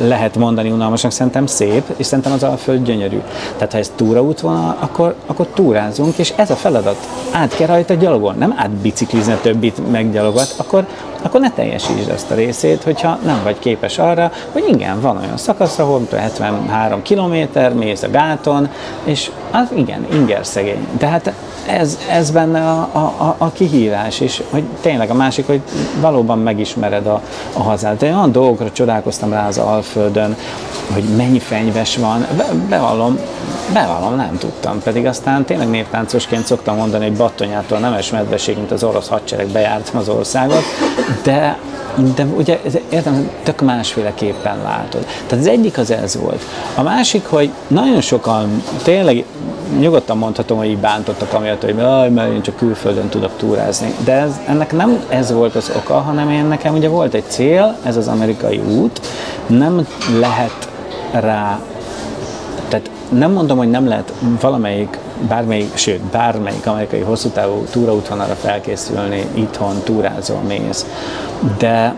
lehet mondani unalmasnak, szerintem szép, és szerintem az alföld gyönyörű. Tehát ha ez túraútvonal, akkor, akkor túrázunk, és ez a feladat. Át kell rajta gyalogolni, nem átbiciklizni a többit meggyalogat, akkor, akkor ne teljesítsd azt a részét, hogyha nem vagy képes arra, hogy igen, van olyan szakasz, ahol 73 km, mész a gáton, és az igen, inger szegény. Tehát ez, ez benne a, a, a kihívás, és hogy tényleg a másik, hogy valóban megismered a, a hazát. De olyan dolgokra csodálkoztam rá az Alföldön, hogy mennyi fenyves van, Be, bevallom, bevallom, nem tudtam, pedig aztán tényleg néptáncosként szoktam mondani, hogy battonyától nemes medveség, mint az orosz hadsereg bejártam az országot, de de ugye értem, tök másféleképpen látod. Tehát az egyik az ez volt. A másik, hogy nagyon sokan tényleg nyugodtan mondhatom, hogy így bántottak amiatt, hogy mert én csak külföldön tudok túrázni. De ez, ennek nem ez volt az oka, hanem én nekem ugye volt egy cél, ez az amerikai út, nem lehet rá, nem mondom, hogy nem lehet valamelyik, bármelyik, sőt, bármelyik amerikai hosszú távú túraútvonalra felkészülni, itthon túrázol, mész. De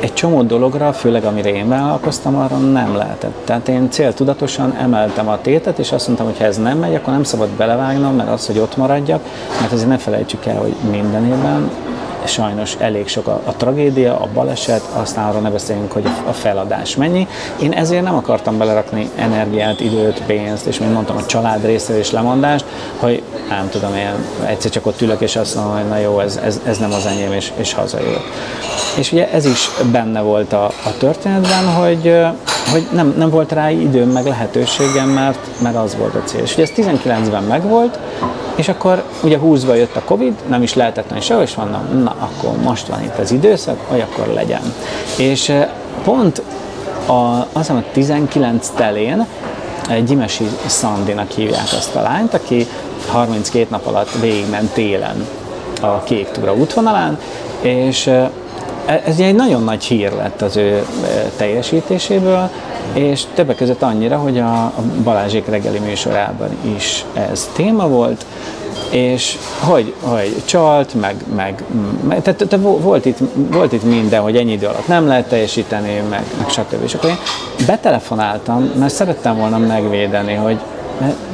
egy csomó dologra, főleg amire én vállalkoztam, arra nem lehetett. Tehát én céltudatosan emeltem a tétet, és azt mondtam, hogy ha ez nem megy, akkor nem szabad belevágnom, mert az, hogy ott maradjak, mert azért ne felejtsük el, hogy minden évben sajnos elég sok a, a tragédia, a baleset, aztán arról ne beszéljünk, hogy a feladás mennyi. Én ezért nem akartam belerakni energiát, időt, pénzt, és mint mondtam, a család részéről is lemondást, hogy nem tudom, én egyszer csak ott ülök, és azt mondom, hogy na jó, ez, ez, ez nem az enyém, és, és hazajövök. És ugye ez is benne volt a, a történetben, hogy, hogy nem, nem volt rá időm, meg lehetőségem, mert, mert az volt a cél. És ugye ez 19-ben megvolt, és akkor ugye 20-ba jött a Covid, nem is lehetett menni sehol, és mondom, na akkor most van itt az időszak, hogy akkor legyen. És pont a, azt hiszem, a 19 telén Gyimesi Szandinak hívják azt a lányt, aki 32 nap alatt végigment télen a Kék Túra útvonalán, és ez egy nagyon nagy hír lett az ő teljesítéséből, és többek között annyira, hogy a Balázsék reggeli műsorában is ez téma volt, és hogy, hogy csalt, meg, meg, meg tehát, tehát volt, itt, volt itt minden, hogy ennyi idő alatt nem lehet teljesíteni, meg, meg stb. És akkor én betelefonáltam, mert szerettem volna megvédeni, hogy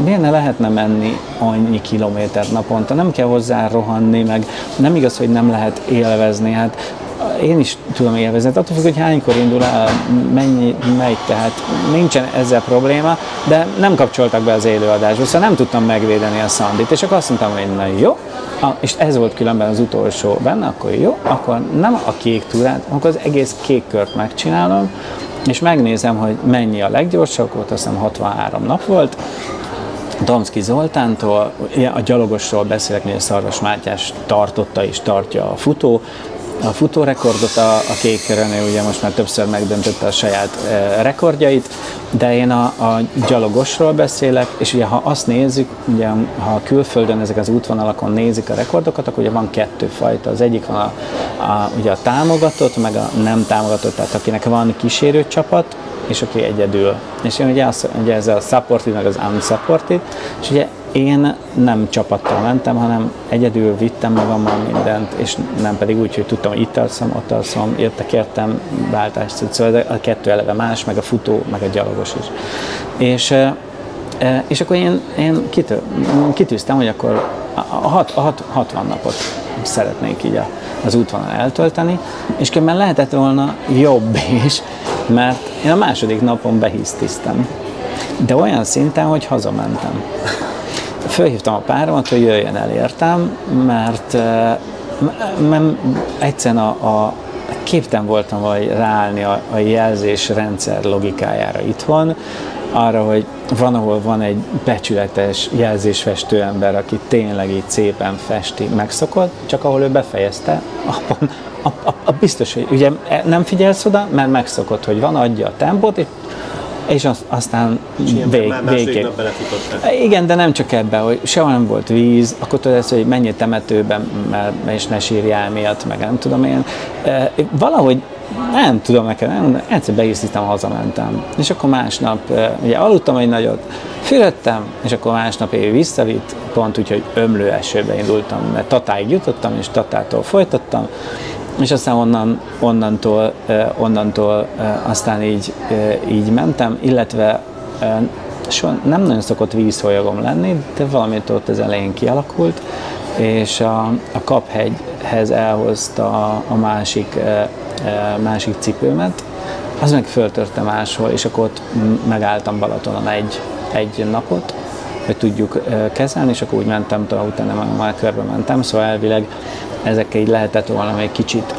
miért ne lehetne menni annyi kilométer naponta, nem kell hozzá rohanni, meg nem igaz, hogy nem lehet élvezni, hát én is tudom élvezni. Hát attól függ, hogy hánykor indul el, mennyi megy, tehát nincsen ezzel probléma, de nem kapcsoltak be az élőadásba, szóval nem tudtam megvédeni a Szandit, és akkor azt mondtam, hogy na jó, és ez volt különben az utolsó benne, akkor jó, akkor nem a kék túrát, akkor az egész kék kört megcsinálom, és megnézem, hogy mennyi a leggyorsabb, volt azt hiszem 63 nap volt, Donszki Zoltántól, a gyalogosról beszélek, hogy Szarvas Mátyás tartotta és tartja a futó, a futórekordot, a, a kék René ugye most már többször megdöntötte a saját e, rekordjait, de én a, a gyalogosról beszélek, és ugye ha azt nézzük, ugye ha külföldön ezek az útvonalakon nézik a rekordokat, akkor ugye van kettő fajta. Az egyik van a, a, ugye a támogatott, meg a nem támogatott, tehát akinek van kísérőcsapat, és aki egyedül. És én ugye, az, ugye ez a supported, meg az unsupported, és ugye én nem csapattal mentem, hanem egyedül vittem magammal mindent, és nem pedig úgy, hogy tudtam, hogy itt alszom, ott alszom, értek, értem, váltást, szóval a kettő eleve más, meg a futó, meg a gyalogos is. És, és akkor én, én kitő, kitűztem, hogy akkor a, hat, a hat, 60 napot szeretnék így az útvonal eltölteni, és különben lehetett volna jobb is, mert én a második napon behisztiztem. De olyan szinten, hogy hazamentem fölhívtam a páromat, hogy jöjjön el értem, mert, mert egyszerűen a, a képten voltam vagy ráállni a, a jelzésrendszer logikájára itthon, arra, hogy van, ahol van egy becsületes jelzésfestő ember, aki tényleg így szépen festi, megszokott, csak ahol ő befejezte, abban a, a, a biztos, hogy ugye nem figyelsz oda, mert megszokott, hogy van, adja a tempót, és és az, aztán vég, végig. Igen, de nem csak ebben, hogy sehol nem volt víz, akkor tudod hogy menjél temetőben, mert, és ne sírjál miatt, meg nem tudom én. E, valahogy nem tudom nekem, nem, egyszer beészítem, hazamentem. És akkor másnap, e, ugye aludtam egy nagyot, fürödtem, és akkor másnap én visszavitt, pont úgy, hogy ömlő esőbe indultam, mert Tatáig jutottam, és Tatától folytattam, és aztán onnan, onnantól, onnantól aztán így, így mentem, illetve soha nem nagyon szokott vízholyagom lenni, de valamit ott az elején kialakult, és a, a kaphegyhez elhozta a, másik, másik cipőmet, az meg föltörte máshol, és akkor ott megálltam Balatonon egy, egy napot, hogy tudjuk kezelni, és akkor úgy mentem, utána már körbe mentem, szóval elvileg ezekkel így lehetett volna még kicsit,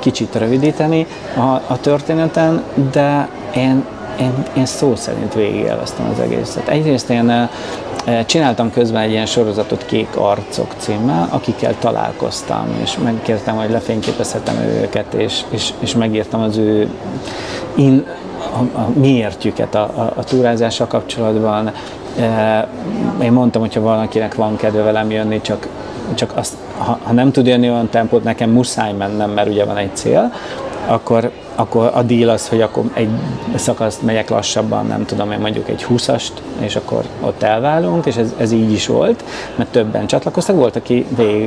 kicsit rövidíteni a, a történeten, de én, én, én szó szerint végigélveztem az egészet. Egyrészt én Csináltam közben egy ilyen sorozatot Kék Arcok címmel, akikkel találkoztam, és megkértem, hogy lefényképezhetem őket, és, és, és megírtam az ő in, a, a miértjüket a, a, a túrázással kapcsolatban. Én mondtam, hogyha valakinek van kedve velem jönni, csak csak azt, ha, ha nem tud jönni olyan tempót, nekem muszáj mennem, mert ugye van egy cél, akkor, akkor a deal az, hogy akkor egy szakaszt megyek lassabban, nem tudom én mondjuk egy 20-ast, és akkor ott elválunk, és ez, ez így is volt, mert többen csatlakoztak. Volt, aki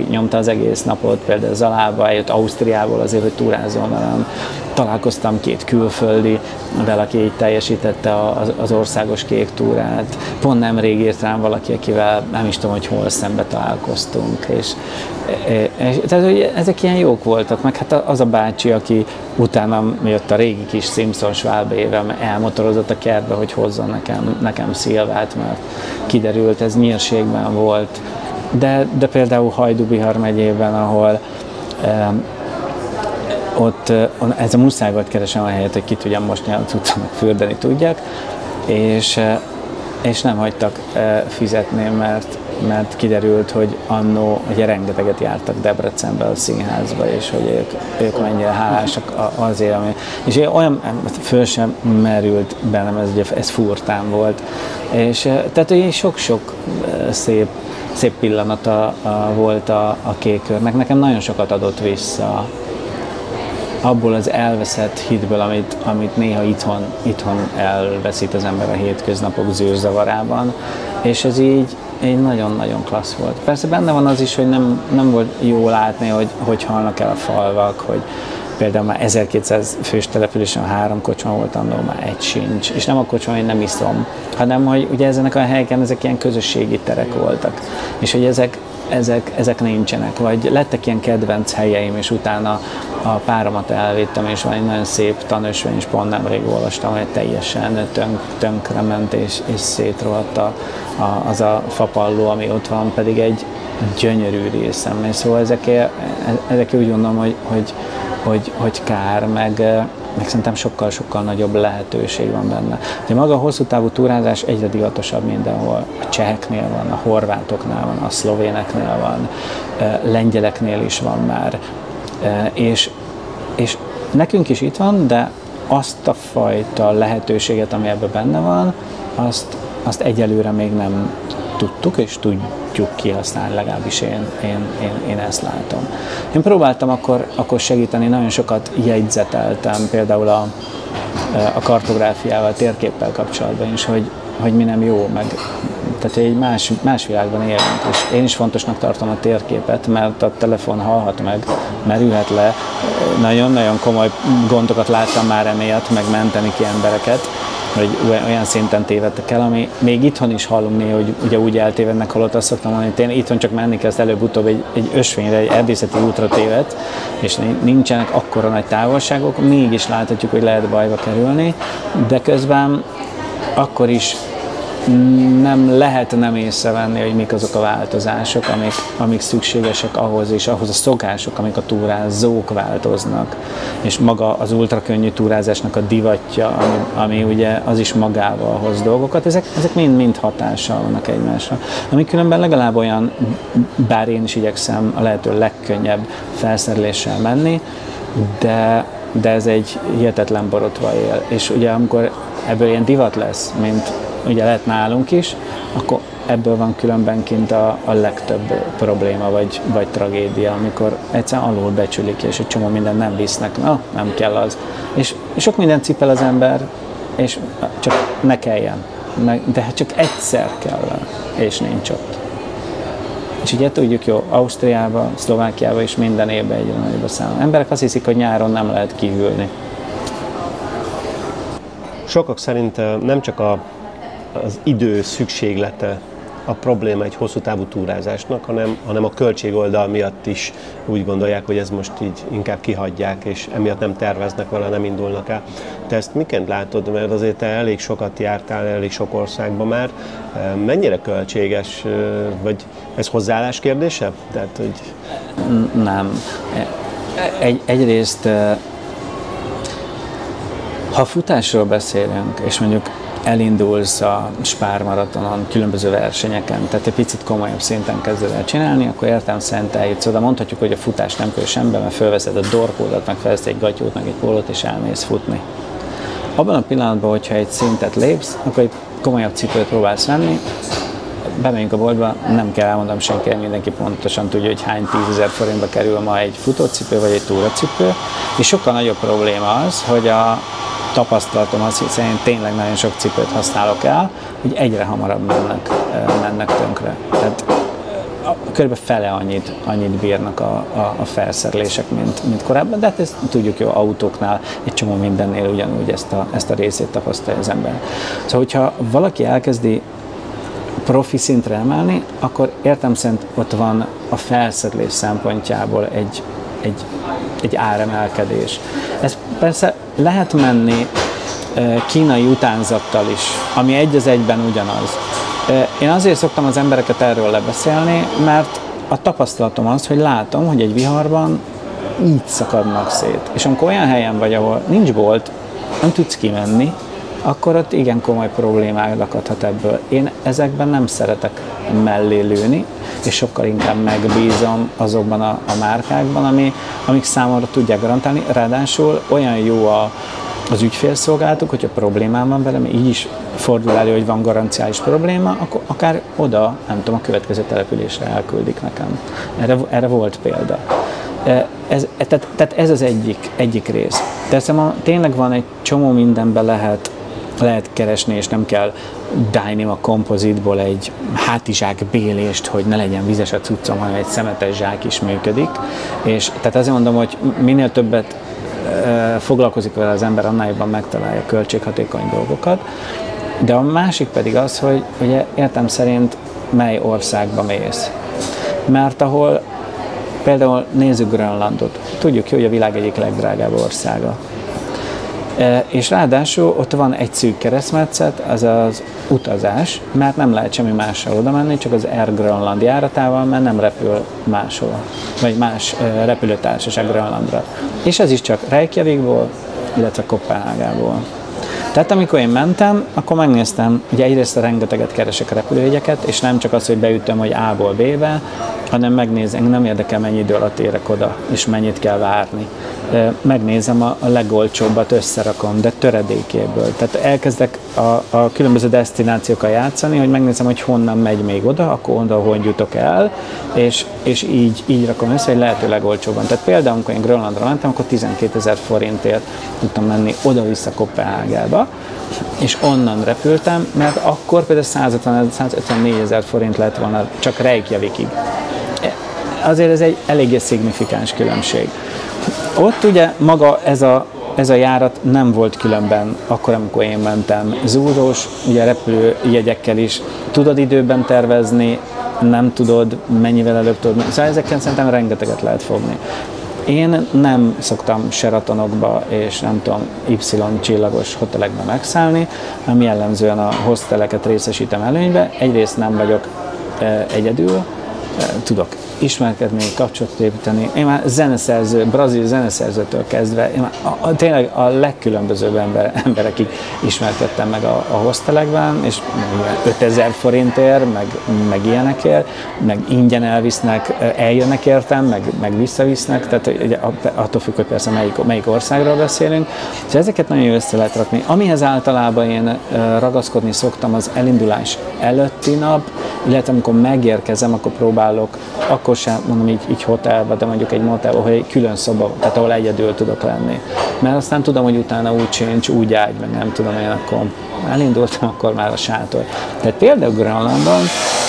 nyomta az egész napot, például Zalába, eljött Ausztriából azért, hogy túrázol velem. Találkoztam két külföldi, vele, aki így teljesítette az, az országos kék túrát. Pont nemrég írt rám valaki, akivel nem is tudom, hogy hol szembe találkoztunk. És, és, tehát, hogy ezek ilyen jók voltak, meg hát az a bácsi, aki utána jött a régi kis Simpson éve, elmotorozott a kertbe, hogy hozzon nekem, nekem szilvát, mert kiderült, ez nyírségben volt. De, de például Hajdubihar megyében, ahol eh, ott ez a muszáj volt keresem a helyet, hogy ki tudjam mosni a cuccomat, fürdeni tudjak, és, és nem hagytak fizetni, mert, mert kiderült, hogy annó ugye rengeteget jártak Debrecenbe a színházba, és hogy ők, ők mennyire hálásak azért, ami, és olyan föl sem merült bennem, ez, ugye, ez furtán volt, és tehát hogy sok-sok szép szép pillanata volt a, a kékörnek. Nekem nagyon sokat adott vissza abból az elveszett hitből, amit, amit néha itthon, itthon elveszít az ember a hétköznapok zűrzavarában, és ez így, így nagyon-nagyon klassz volt. Persze benne van az is, hogy nem, nem volt jó látni, hogy hogy halnak el a falvak, hogy például már 1200 fős településen három kocsma volt, annól már egy sincs. És nem a kocsma, hogy nem iszom, hanem hogy ugye ezenek a helyeken ezek ilyen közösségi terek voltak. És hogy ezek, ezek, ezek nincsenek, vagy lettek ilyen kedvenc helyeim, és utána a páromat elvittem, és van egy nagyon szép tanösvény, és pont nemrég olvastam, hogy teljesen tönk, tönkrement és, és szétrohadt a, a, az a fapalló, ami ott van, pedig egy gyönyörű részem. És szóval ezek, ezek úgy gondolom, hogy, hogy, hogy, hogy kár, meg, meg szerintem sokkal-sokkal nagyobb lehetőség van benne. De maga a hosszú távú túrázás egyre divatosabb mindenhol. A cseheknél van, a horvátoknál van, a szlovéneknél van, lengyeleknél is van már. És, és nekünk is itt van, de azt a fajta lehetőséget, ami ebben benne van, azt, azt egyelőre még nem tudtuk, és tudjuk kihasználni, legalábbis én, én, én, én ezt látom. Én próbáltam akkor, akkor segíteni, nagyon sokat jegyzeteltem, például a, a kartográfiával, térképpel kapcsolatban is, hogy, hogy mi nem jó, meg tehát egy más, más világban élünk, és én is fontosnak tartom a térképet, mert a telefon hallhat meg, merülhet le. Nagyon-nagyon komoly gondokat láttam már emiatt, meg menteni ki embereket, hogy olyan szinten tévedtek el, ami még itthon is hallunk néha, hogy ugye úgy eltévednek, holott azt szoktam mondani, hogy én itthon csak menni kezd előbb-utóbb egy, egy ösvényre, egy erdészeti útra téved, és nincsenek akkora nagy távolságok, mégis láthatjuk, hogy lehet bajba kerülni, de közben akkor is nem lehet nem észrevenni, hogy mik azok a változások, amik, amik szükségesek ahhoz, és ahhoz a szokások, amik a túrázók változnak. És maga az ultrakönnyű túrázásnak a divatja, ami, ami ugye az is magával hoz dolgokat, ezek, ezek mind-mind hatással vannak egymásra. Ami különben legalább olyan, bár én is igyekszem a lehető legkönnyebb felszereléssel menni, de, de ez egy hihetetlen borotva él. És ugye amikor ebből ilyen divat lesz, mint ugye lehet nálunk is, akkor ebből van különben kint a, a legtöbb probléma vagy, vagy tragédia, amikor egyszerűen alul becsülik, és egy csomó minden nem visznek, na, nem kell az. És, és sok minden cipel az ember, és csak ne kelljen. De hát csak egyszer kell, és nincs ott. És ugye tudjuk jó, Ausztriába, Szlovákiába is minden évben egyre nagyobb a szám. Emberek azt hiszik, hogy nyáron nem lehet kihűlni. Sokak szerint nem csak a az idő szükséglete a probléma egy hosszú távú túrázásnak, hanem, hanem a költségoldal miatt is úgy gondolják, hogy ez most így inkább kihagyják, és emiatt nem terveznek vele, nem indulnak el. Te ezt miként látod, mert azért te elég sokat jártál, elég sok országban már. Mennyire költséges, vagy ez hozzáállás kérdése? Tehát, hogy... Nem. Egy, egyrészt ha futásról beszélünk, és mondjuk elindulsz a Spár maratonon, különböző versenyeken, tehát egy picit komolyabb szinten kezded el csinálni, akkor értem szerint eljutsz oda. Mondhatjuk, hogy a futás nem kell semmi, mert fölveszed a dorkódat, meg felveszed egy gatyót, meg egy pólót, és elmész futni. Abban a pillanatban, hogyha egy szintet lépsz, akkor egy komolyabb cipőt próbálsz venni, bemegyünk a boltba, nem kell elmondom senkinek, mindenki pontosan tudja, hogy hány tízezer forintba kerül ma egy futócipő vagy egy túracipő, és sokkal nagyobb probléma az, hogy a, tapasztalatom az, hiszen én tényleg nagyon sok cipőt használok el, hogy egyre hamarabb mennek, mennek tönkre. Tehát kb. fele annyit, annyit bírnak a, a, a felszerelések, mint, mint korábban, de hát ezt tudjuk jó, autóknál, egy csomó mindennél ugyanúgy ezt a, ezt a részét tapasztalja az ember. Szóval, hogyha valaki elkezdi profi szintre emelni, akkor értem szerint ott van a felszerelés szempontjából egy, egy, egy áremelkedés. Ez persze lehet menni kínai utánzattal is, ami egy az egyben ugyanaz. Én azért szoktam az embereket erről lebeszélni, mert a tapasztalatom az, hogy látom, hogy egy viharban így szakadnak szét. És amikor olyan helyen vagy, ahol nincs bolt, nem tudsz kimenni, akkor ott igen komoly problémák lakadhat ebből. Én ezekben nem szeretek mellé lőni, és sokkal inkább megbízom azokban a, a márkákban, ami, amik számomra tudják garantálni. Ráadásul olyan jó a, az ügyfélszolgálatok, hogyha problémám van velem, így is fordul elő, hogy van garanciális probléma, akkor akár oda, nem tudom, a következő településre elküldik nekem. Erre, erre volt példa. E, ez, e, tehát, tehát ez az egyik, egyik rész. Persze tényleg van egy csomó mindenben lehet lehet keresni, és nem kell a kompozitból egy hátizsák bélést, hogy ne legyen vizes a cuccom, hanem egy szemetes zsák is működik. És tehát azért mondom, hogy minél többet foglalkozik vele az ember, annál jobban megtalálja költséghatékony dolgokat. De a másik pedig az, hogy ugye értem szerint mely országba mész. Mert ahol például nézzük Grönlandot, tudjuk jó, hogy a világ egyik legdrágább országa. És ráadásul ott van egy szűk keresztmetszet, az az utazás, mert nem lehet semmi mással oda menni, csak az Air Grönland járatával, mert nem repül máshol, vagy más repülőtársaság Grönlandra. És ez is csak Reykjavikból, illetve Kopenhágából. Tehát amikor én mentem, akkor megnéztem, ugye egyrészt rengeteget keresek a repülőjegyeket, és nem csak az, hogy beütöm, hogy A-ból B-be, hanem megnézem, nem érdekel, mennyi idő alatt érek oda, és mennyit kell várni. Megnézem a, legolcsóbbat, összerakom, de töredékéből. Tehát elkezdek a, a különböző destinációkkal játszani, hogy megnézem, hogy honnan megy még oda, akkor oda hogy jutok el, és, és így, így rakom össze, hogy lehető legolcsóbban. Tehát például, amikor én Grönlandra mentem, akkor 12 ezer forintért tudtam menni oda-vissza Kopenhágába, és onnan repültem, mert akkor például 150 ezer forint lett volna csak Reykjavikig. Azért ez egy eléggé szignifikáns különbség. Ott ugye maga ez a, ez a járat nem volt különben akkor, amikor én mentem. Zúrós, ugye repülőjegyekkel is tudod időben tervezni, nem tudod, mennyivel előbb tudod. Szóval ezeken szerintem rengeteget lehet fogni. Én nem szoktam Sheratonokba és nem tudom Y csillagos hotelekbe megszállni, hanem jellemzően a hosteleket részesítem előnybe. Egyrészt nem vagyok e, egyedül, e, tudok ismerkedni, kapcsolatot építeni. Én már zeneszerző, brazil zeneszerzőtől kezdve, én már a, a, tényleg a legkülönbözőbb ember, (laughs) emberekig ismerkedtem meg a, a hostelekben, és 5000 forintért, meg, meg ilyenekért, meg ingyen elvisznek, eljönnek értem, meg, meg visszavisznek, tehát ugye, attól függ, hogy persze melyik, melyik országról beszélünk. És ezeket nagyon jó össze lehet rakni. Amihez általában én ragaszkodni szoktam, az elindulás előtti nap, illetve amikor megérkezem, akkor próbálok, akkor sem mondom így, így hotelbe, de mondjuk egy motel, hogy egy külön szoba, tehát ahol egyedül tudok lenni. Mert aztán tudom, hogy utána úgy csincs, úgy ágy, meg nem tudom én, akkor elindultam, akkor már a sátor. Tehát például Grönlandon,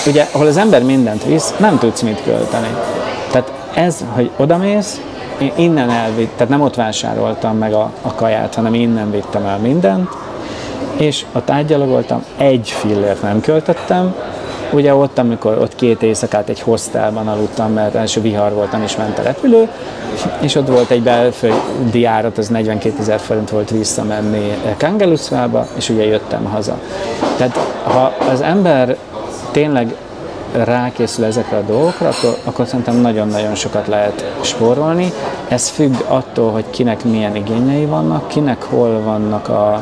ugye, ahol az ember mindent visz, nem tudsz mit költeni. Tehát ez, hogy odamész, én innen elvitt, tehát nem ott vásároltam meg a, a kaját, hanem innen vittem el mindent, és ott átgyalogoltam, egy fillért nem költöttem, Ugye ott, amikor ott két éjszakát egy hostelban aludtam, mert első vihar voltam és ment a repülő, és ott volt egy belföldi járat, az 42 ezer forint volt visszamenni Kangaluszvába, és ugye jöttem haza. Tehát ha az ember tényleg rákészül ezekre a dolgokra, akkor, akkor szerintem nagyon-nagyon sokat lehet spórolni. Ez függ attól, hogy kinek milyen igényei vannak, kinek hol vannak a,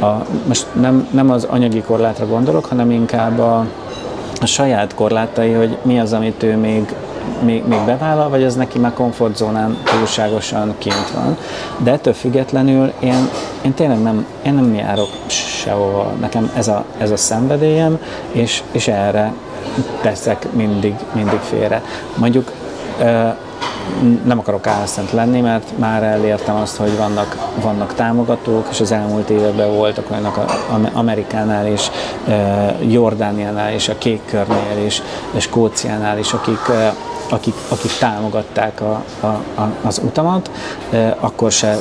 a most nem, nem az anyagi korlátra gondolok, hanem inkább a, a saját korlátai, hogy mi az, amit ő még, még, még bevállal, vagy ez neki már komfortzónán túlságosan kint van. De ettől függetlenül én, én tényleg nem, én nem járok sehova. Nekem ez a, ez a szenvedélyem, és, és erre teszek mindig, mindig félre. Mondjuk nem akarok álszent lenni, mert már elértem azt, hogy vannak, vannak támogatók, és az elmúlt években voltak olyanok Amerikánál és Jordániánál és a Kék Körnél és, Skóciánál is, akik akik, akik támogatták a, a, a, az utamat, akkor se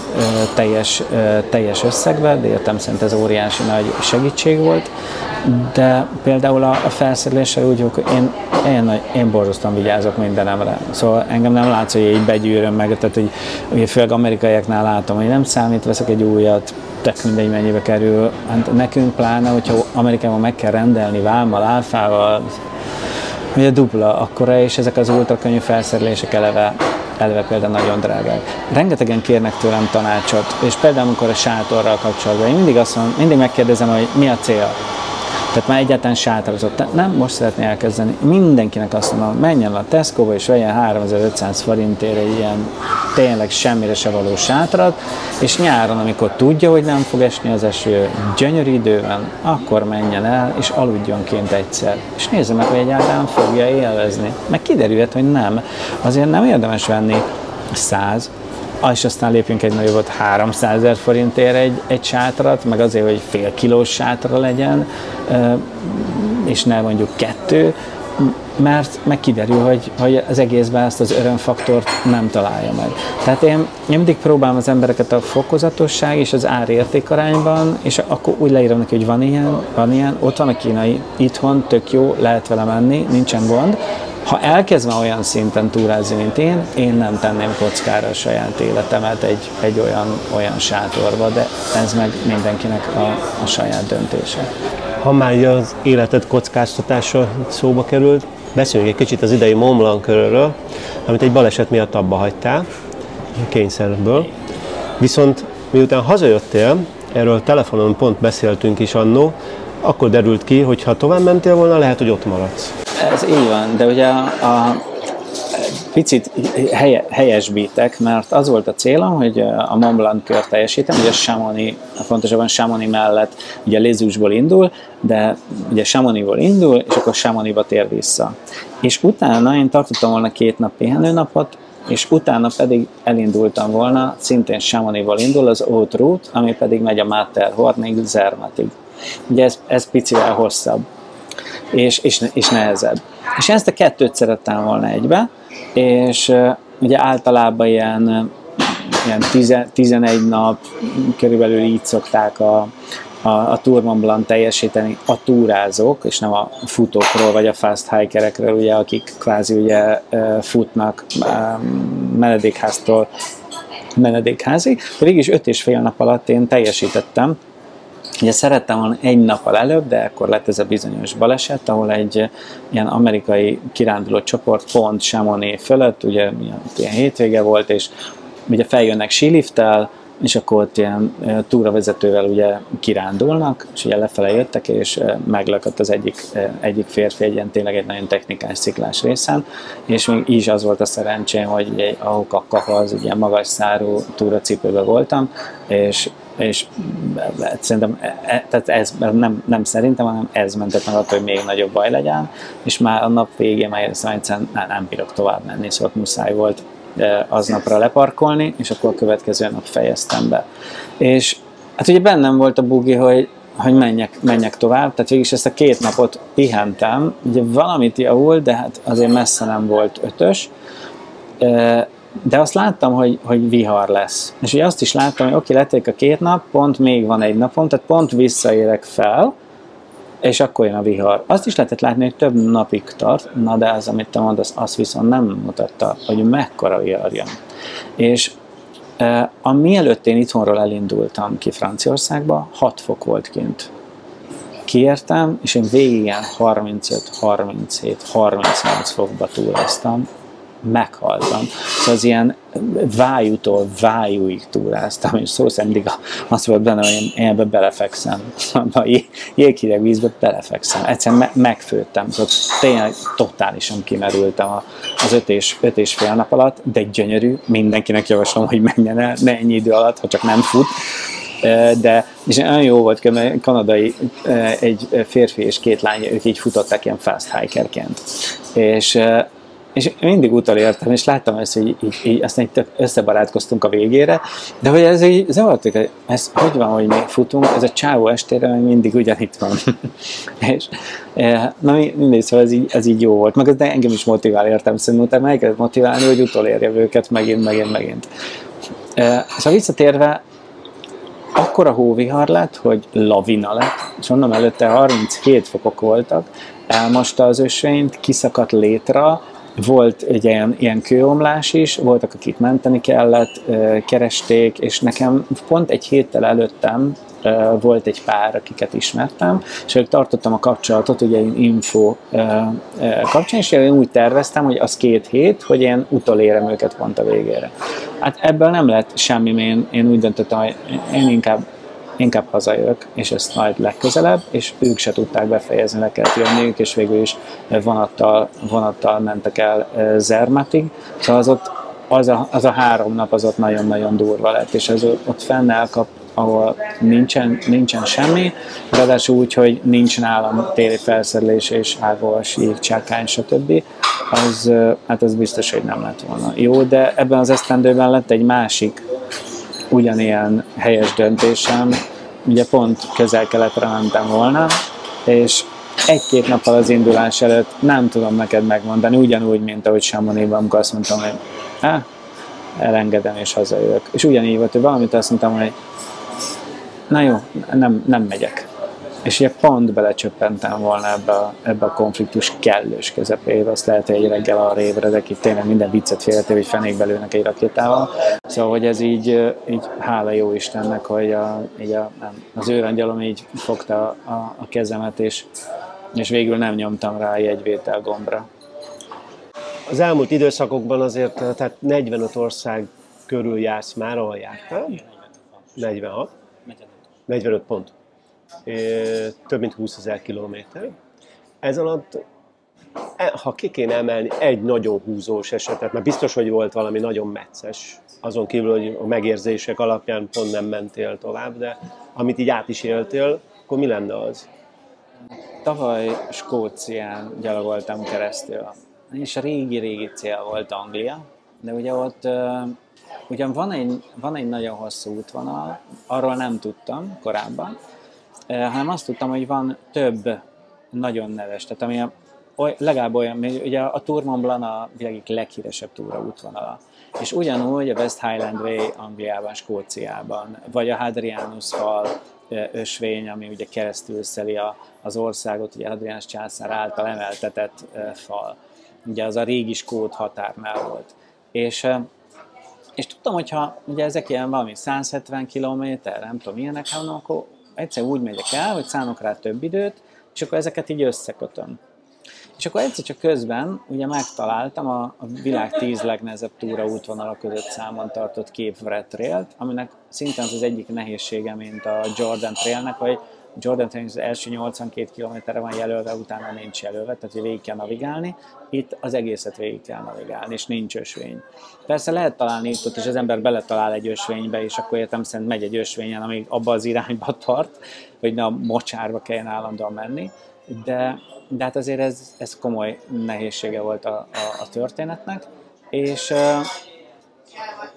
teljes, teljes összegben, de értem szerint ez óriási nagy segítség volt, de például a, a felszereléssel úgy, hogy én, én, én borzasztóan vigyázok mindenemre. Szóval engem nem látsz, hogy így begyűröm meg, tehát hogy, hogy főleg amerikaiaknál látom, hogy nem számít, veszek egy újat, tök mindegy mennyibe kerül. Hát nekünk pláne, hogyha Amerikában meg kell rendelni vámmal, áfával, ugye dupla akkora, és ezek az ultrakönnyű felszerelések eleve, eleve például nagyon drágák. Rengetegen kérnek tőlem tanácsot, és például amikor a sátorral kapcsolatban, én mindig azt mondom, mindig megkérdezem, hogy mi a cél. Tehát már egyáltalán sátrazott. Nem most szeretné elkezdeni. Mindenkinek azt mondom, menjen a Tesco-ba és vegyen 3500 forintért egy ilyen tényleg semmire se való sátrat, és nyáron, amikor tudja, hogy nem fog esni az eső, gyönyörű idő van, akkor menjen el, és aludjon kint egyszer. És nézze meg, hogy egyáltalán fogja élvezni. Meg kiderülhet, hogy nem. Azért nem érdemes venni 100, és aztán lépjünk egy nagyobbat 300 ezer forintért egy, egy sátrat, meg azért, hogy fél kilós sátra legyen, és ne mondjuk kettő, mert meg kiderül, hogy, hogy az egészben ezt az örömfaktort nem találja meg. Tehát én mindig próbálom az embereket a fokozatosság és az árérték arányban, és akkor úgy leírom neki, hogy van ilyen, van ilyen, ott van a kínai, itthon, tök jó, lehet vele menni, nincsen gond, ha elkezdve olyan szinten túrázni, mint én, én nem tenném kockára a saját életemet egy, egy olyan, olyan sátorba, de ez meg mindenkinek a, a saját döntése. Ha már az életed kockáztatása szóba került, beszéljünk egy kicsit az idei Mont Blanc körülről, amit egy baleset miatt abba hagytál, kényszerből. Viszont miután hazajöttél, erről telefonon pont beszéltünk is annó, akkor derült ki, hogy ha tovább mentél volna, lehet, hogy ott maradsz. Ez így van, de ugye a, a picit helye, helyesbítek, mert az volt a célom, hogy a Mont Blanc kör teljesítem, ugye Chamonix, pontosabban Chamonix mellett ugye Lézusból indul, de ugye Chamonixból indul, és akkor Chamonixba tér vissza. És utána én tartottam volna két nap pihenőnapot, és utána pedig elindultam volna, szintén Chamonixból indul az Haute Route, ami pedig megy a Matterhornig, Zermatig. Ugye ez, ez picivel hosszabb és, és, és nehezebb. És ezt a kettőt szerettem volna egybe, és ugye általában ilyen, ilyen tize, 11 nap, körülbelül így szokták a, a, a Tour Mont Blanc teljesíteni a túrázók, és nem a futókról vagy a fast hikerekről, ugye, akik kvázi ugye futnak menedékháztól menedékházig. Végig is öt és fél nap alatt én teljesítettem Ugye szerettem volna egy nappal előbb, de akkor lett ez a bizonyos baleset, ahol egy ilyen amerikai kiránduló csoport pont Chamonix fölött, ugye ilyen hétvége volt, és ugye feljönnek sílifttel, és akkor ott ilyen túravezetővel ugye kirándulnak, és ugye lefele jöttek, és meglökött az egyik, egyik férfi egy ilyen tényleg egy nagyon technikás sziklás részen, és még így az volt a szerencsém, hogy egy ahokakkaha az ilyen magas szárú túracipőben voltam, és és szerintem e, tehát ez nem, nem szerintem, hanem ez mentett meg attól, hogy még nagyobb baj legyen, és már a nap végén már éreztem, hogy nem, nem bírok tovább menni, szóval muszáj volt aznapra leparkolni, és akkor a következő nap fejeztem be. És hát ugye bennem volt a bugi, hogy, hogy menjek, menjek tovább, tehát végig ezt a két napot pihentem, ugye valamit javult, de hát azért messze nem volt ötös, de azt láttam, hogy, hogy vihar lesz. És ugye azt is láttam, hogy oké, lették a két nap, pont még van egy napom, tehát pont visszaérek fel, és akkor jön a vihar. Azt is lehetett látni, hogy több napig tart, na de az, amit te mondasz, azt viszont nem mutatta, hogy mekkora vihar jön. És e, a mielőtt én itthonról elindultam ki Franciaországba, 6 fok volt kint. Kiértem, és én végig ilyen 35, 37, 38 fokba túráztam, meghaltam. Szóval az ilyen vájútól vájúig túráztam, és szó szerint az volt benne, hogy én ebbe belefekszem. A jéghideg vízbe belefekszem. Egyszerűen me- megfőttem. Szóval tényleg totálisan kimerültem az öt és, öt és fél nap alatt, de gyönyörű. Mindenkinek javaslom, hogy menjen el, ne ennyi idő alatt, ha csak nem fut de és nagyon jó volt, mert kanadai egy férfi és két lány, ők így futották ilyen fast hikerként. És és mindig utolértem, és láttam ezt, hogy így, így aztán így összebarátkoztunk a végére, de hogy ez így zavartuk, ez hogy van, hogy mi futunk, ez a csávó estére még mindig ugyanitt van. (laughs) és e, na mindig, szóval ez így, ez így jó volt, meg ez engem is motivál, értem szerintem, utána meg kellett motiválni, hogy utolérjem őket megint, megint, megint. E, szóval visszatérve, akkor a hóvihar lett, hogy lavina lett, és onnan előtte 37 fokok voltak, elmosta az ösvényt, kiszakadt létra, volt egy ilyen, ilyen kőomlás is, voltak, akik menteni kellett, keresték, és nekem pont egy héttel előttem volt egy pár, akiket ismertem, és ők tartottam a kapcsolatot, ugye én info kapcsán, és én úgy terveztem, hogy az két hét, hogy én utolérem őket pont a végére. Hát ebből nem lett semmi, én, én úgy döntöttem, hogy én inkább inkább hazajövök, és ezt majd legközelebb, és ők se tudták befejezni, le kellett jönniük, és végül is vonattal, vonattal mentek el Zermatig, szóval az ott az a, az a három nap az ott nagyon-nagyon durva lett, és ez ott fenn elkap, ahol nincsen, nincsen semmi, ráadásul úgy, hogy nincs nálam téli felszerelés és ágolvas, jégcsákány, stb. az, hát az biztos, hogy nem lett volna jó, de ebben az esztendőben lett egy másik ugyanilyen helyes döntésem, ugye pont közel-keletre mentem volna, és egy-két nappal az indulás előtt nem tudom neked megmondani, ugyanúgy, mint ahogy Samonében, amikor azt mondtam, hogy Há, elengedem és hazajövök. És ugyanígy volt, hogy valamit azt mondtam, hogy na jó, nem, nem megyek. És ugye pont belecsöppentem volna ebbe a, ebbe a konfliktus kellős közepébe, azt lehet, hogy egy reggel arra ébredek, itt tényleg minden viccet félretéve, hogy fenékbe lőnek egy rakétával. Szóval, hogy ez így, így hála jó Istennek, hogy a, így a, nem, az őrangyalom így fogta a, a kezemet, és, és végül nem nyomtam rá a jegyvétel gombra. Az elmúlt időszakokban azért tehát 45 ország körül jársz már, ahol jártál. 46. 45 pont. Több mint 20 ezer kilométer. Ez alatt, e- ha ki kéne emelni egy nagyon húzós esetet, mert biztos, hogy volt valami nagyon mecces, azon kívül, hogy a megérzések alapján pont nem mentél tovább, de amit így át is éltél, akkor mi lenne az? Tavaly Skócián gyalogoltam keresztül, és régi-régi cél volt Anglia, de ugye ott ugyan van egy, van egy nagyon hosszú útvonal, arról nem tudtam korábban, hanem azt tudtam, hogy van több nagyon neves, tehát ami a, oly, legalább olyan, ugye a Tour Mont Blanc a világ leghíresebb túra útvonala. És ugyanúgy a West Highland Way Angliában, Skóciában, vagy a Hadrianus fal ösvény, ami ugye keresztül szeli a, az országot, ugye Hadrianus császár által emeltetett fal. Ugye az a régi skót határnál volt. És, és tudtam, hogyha ugye ezek ilyen valami 170 km, nem tudom milyenek, hanem akkor egyszer úgy megyek el, hogy szánok rá több időt, és akkor ezeket így összekötöm. És akkor egyszer csak közben ugye megtaláltam a, a világ tíz legnehezebb túra útvonala között számon tartott Wrath Trail-t, aminek szintén az, az egyik nehézsége, mint a Jordan Trailnek, hogy Jordan Trail az első 82 km van jelölve, utána nincs jelölve, tehát hogy végig kell navigálni. Itt az egészet végig kell navigálni, és nincs ösvény. Persze lehet találni itt ott, és az ember beletalál egy ösvénybe, és akkor értem szerint megy egy ösvényen, amíg abba az irányba (laughs) tart, hogy ne a mocsárba kelljen állandóan menni, de, de hát azért ez, ez komoly nehézsége volt a, a, a történetnek, és,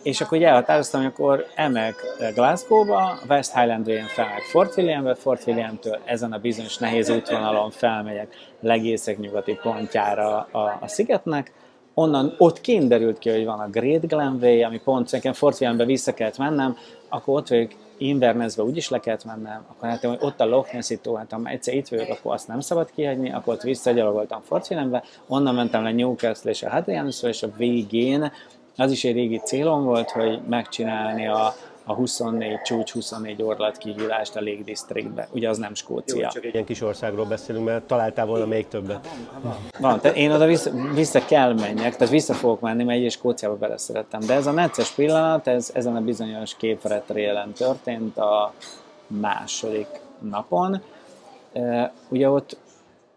és akkor ugye elhatároztam, hogy akkor elmegyek Glasgow-ba, West Highland Way-en felmegyek Fort Williambe, Fort Williamtől ezen a bizonyos nehéz útvonalon felmegyek legészek nyugati pontjára a, a szigetnek, onnan ott kint derült ki, hogy van a Great Glenway, ami pont nekem Fort Williambe vissza kellett mennem, akkor ott vagyok Invernessbe úgyis le kellett mennem, akkor hát hogy ott a Loch Nessi tó, hát ha egyszer itt vagyok, akkor azt nem szabad kihagyni, akkor ott visszagyalogoltam Fort Williambe, onnan mentem le Newcastle és a Hadrianusra, és a végén az is egy régi célom volt, hogy megcsinálni a, a 24 csúcs, 24 orlat kihívást a Lake Districtbe. Ugye az nem Skócia. Jó, csak egy ilyen kis országról beszélünk, mert találtál volna még többet. Van, tehát én oda vissza, vissza kell menjek, tehát vissza fogok menni, mert egy Skóciába beleszerettem. De ez a necces pillanat, ez ezen a bizonyos képretrélen történt a második napon. Ugye ott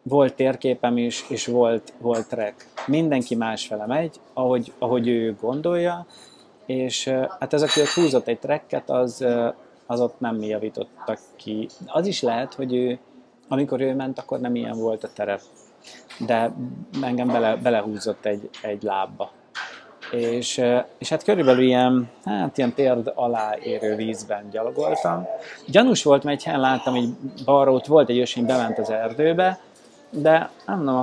volt térképem is, és volt, volt track. Mindenki másfele megy, ahogy, ahogy ő gondolja, és hát ez, aki ott húzott egy trekket, az, az ott nem javítottak ki. Az is lehet, hogy ő, amikor ő ment, akkor nem ilyen volt a terep, de engem bele, belehúzott egy, egy lábba. És, és hát körülbelül ilyen, hát ilyen térd alá érő vízben gyalogoltam. Gyanús volt, mert egy helyen láttam, hogy balra ott volt egy ösvény, bement az erdőbe, de nem, no,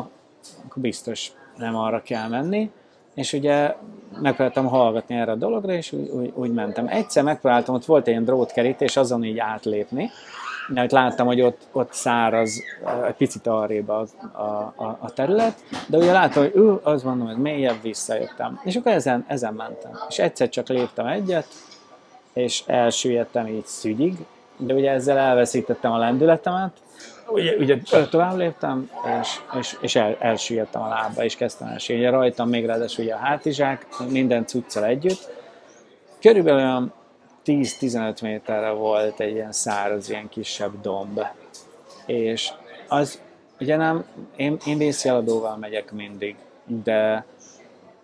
akkor biztos nem arra kell menni. És ugye megpróbáltam hallgatni erre a dologra, és úgy, úgy, úgy mentem. Egyszer megpróbáltam, ott volt egy ilyen drótkerítés, azon így átlépni, mert láttam, hogy ott, ott száraz, egy picit arrébb a, a, a terület, de ugye láttam, hogy ő, az mondom, hogy mélyebb visszajöttem. És akkor ezen, ezen mentem. És egyszer csak léptem egyet, és elsüllyedtem így szügyig, de ugye ezzel elveszítettem a lendületemet, ugye, ugye tovább léptem, és, és, és el, elsüllyedtem a lábba, és kezdtem elsüllyedni. Rajtam még ráadásul ugye a hátizsák, minden cuccal együtt. Körülbelül olyan 10-15 méterre volt egy ilyen száraz, ilyen kisebb domb. És az, ugye nem, én, én vészjeladóval megyek mindig, de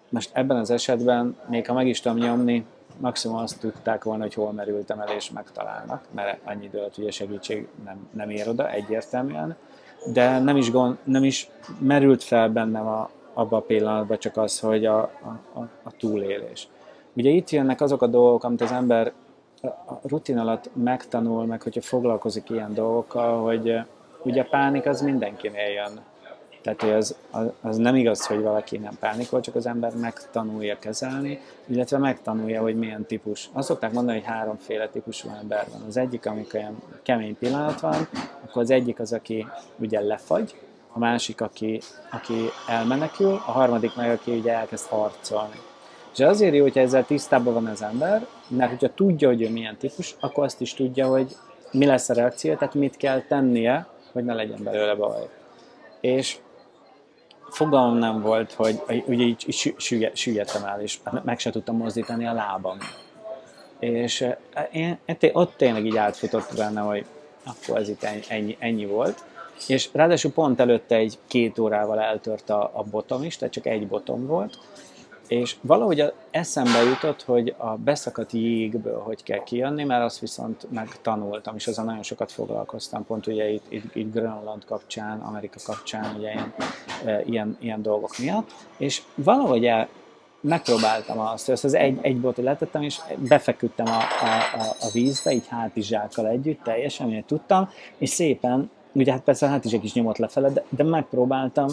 most ebben az esetben, még ha meg is tudom nyomni, maximum azt tudták volna, hogy hol merültem el és megtalálnak, mert annyi időt ugye segítség nem, nem ér oda egyértelműen, de nem is, gond, nem is merült fel bennem a, abban a pillanatban csak az, hogy a, a, a túlélés. Ugye itt jönnek azok a dolgok, amit az ember a rutin alatt megtanul, meg hogyha foglalkozik ilyen dolgokkal, hogy ugye a pánik az mindenkinél jön. Tehát hogy az, az, nem igaz, hogy valaki nem pánikol, csak az ember megtanulja kezelni, illetve megtanulja, hogy milyen típus. Azt szokták mondani, hogy háromféle típusú ember van. Az egyik, amikor ilyen kemény pillanat van, akkor az egyik az, aki ugye lefagy, a másik, aki, aki elmenekül, a harmadik meg, aki ugye elkezd harcolni. És azért jó, hogyha ezzel tisztában van az ember, mert hogyha tudja, hogy ő milyen típus, akkor azt is tudja, hogy mi lesz a reakció, tehát mit kell tennie, hogy ne legyen belőle baj. És fogalmam nem volt, hogy ugye így, így süllyedtem el, és meg se tudtam mozdítani a lábam. És eh, én, ott tényleg így átfutott benne, hogy akkor ez itt ennyi, ennyi volt. És ráadásul pont előtte egy két órával eltört a, a botom is, tehát csak egy botom volt, és valahogy eszembe jutott, hogy a beszakadt jégből hogy kell kijönni, mert azt viszont megtanultam, és azon nagyon sokat foglalkoztam, pont ugye itt, itt, itt Grönland kapcsán, Amerika kapcsán, ugye ilyen, e, ilyen, ilyen dolgok miatt, és valahogy el, megpróbáltam azt, hogy azt az egy, egy botot letettem, és befeküdtem a, a, a, a vízbe, így hátizsákkal együtt, teljesen, amit tudtam, és szépen ugye hát persze hátizsák is nyomott lefele, de, de megpróbáltam,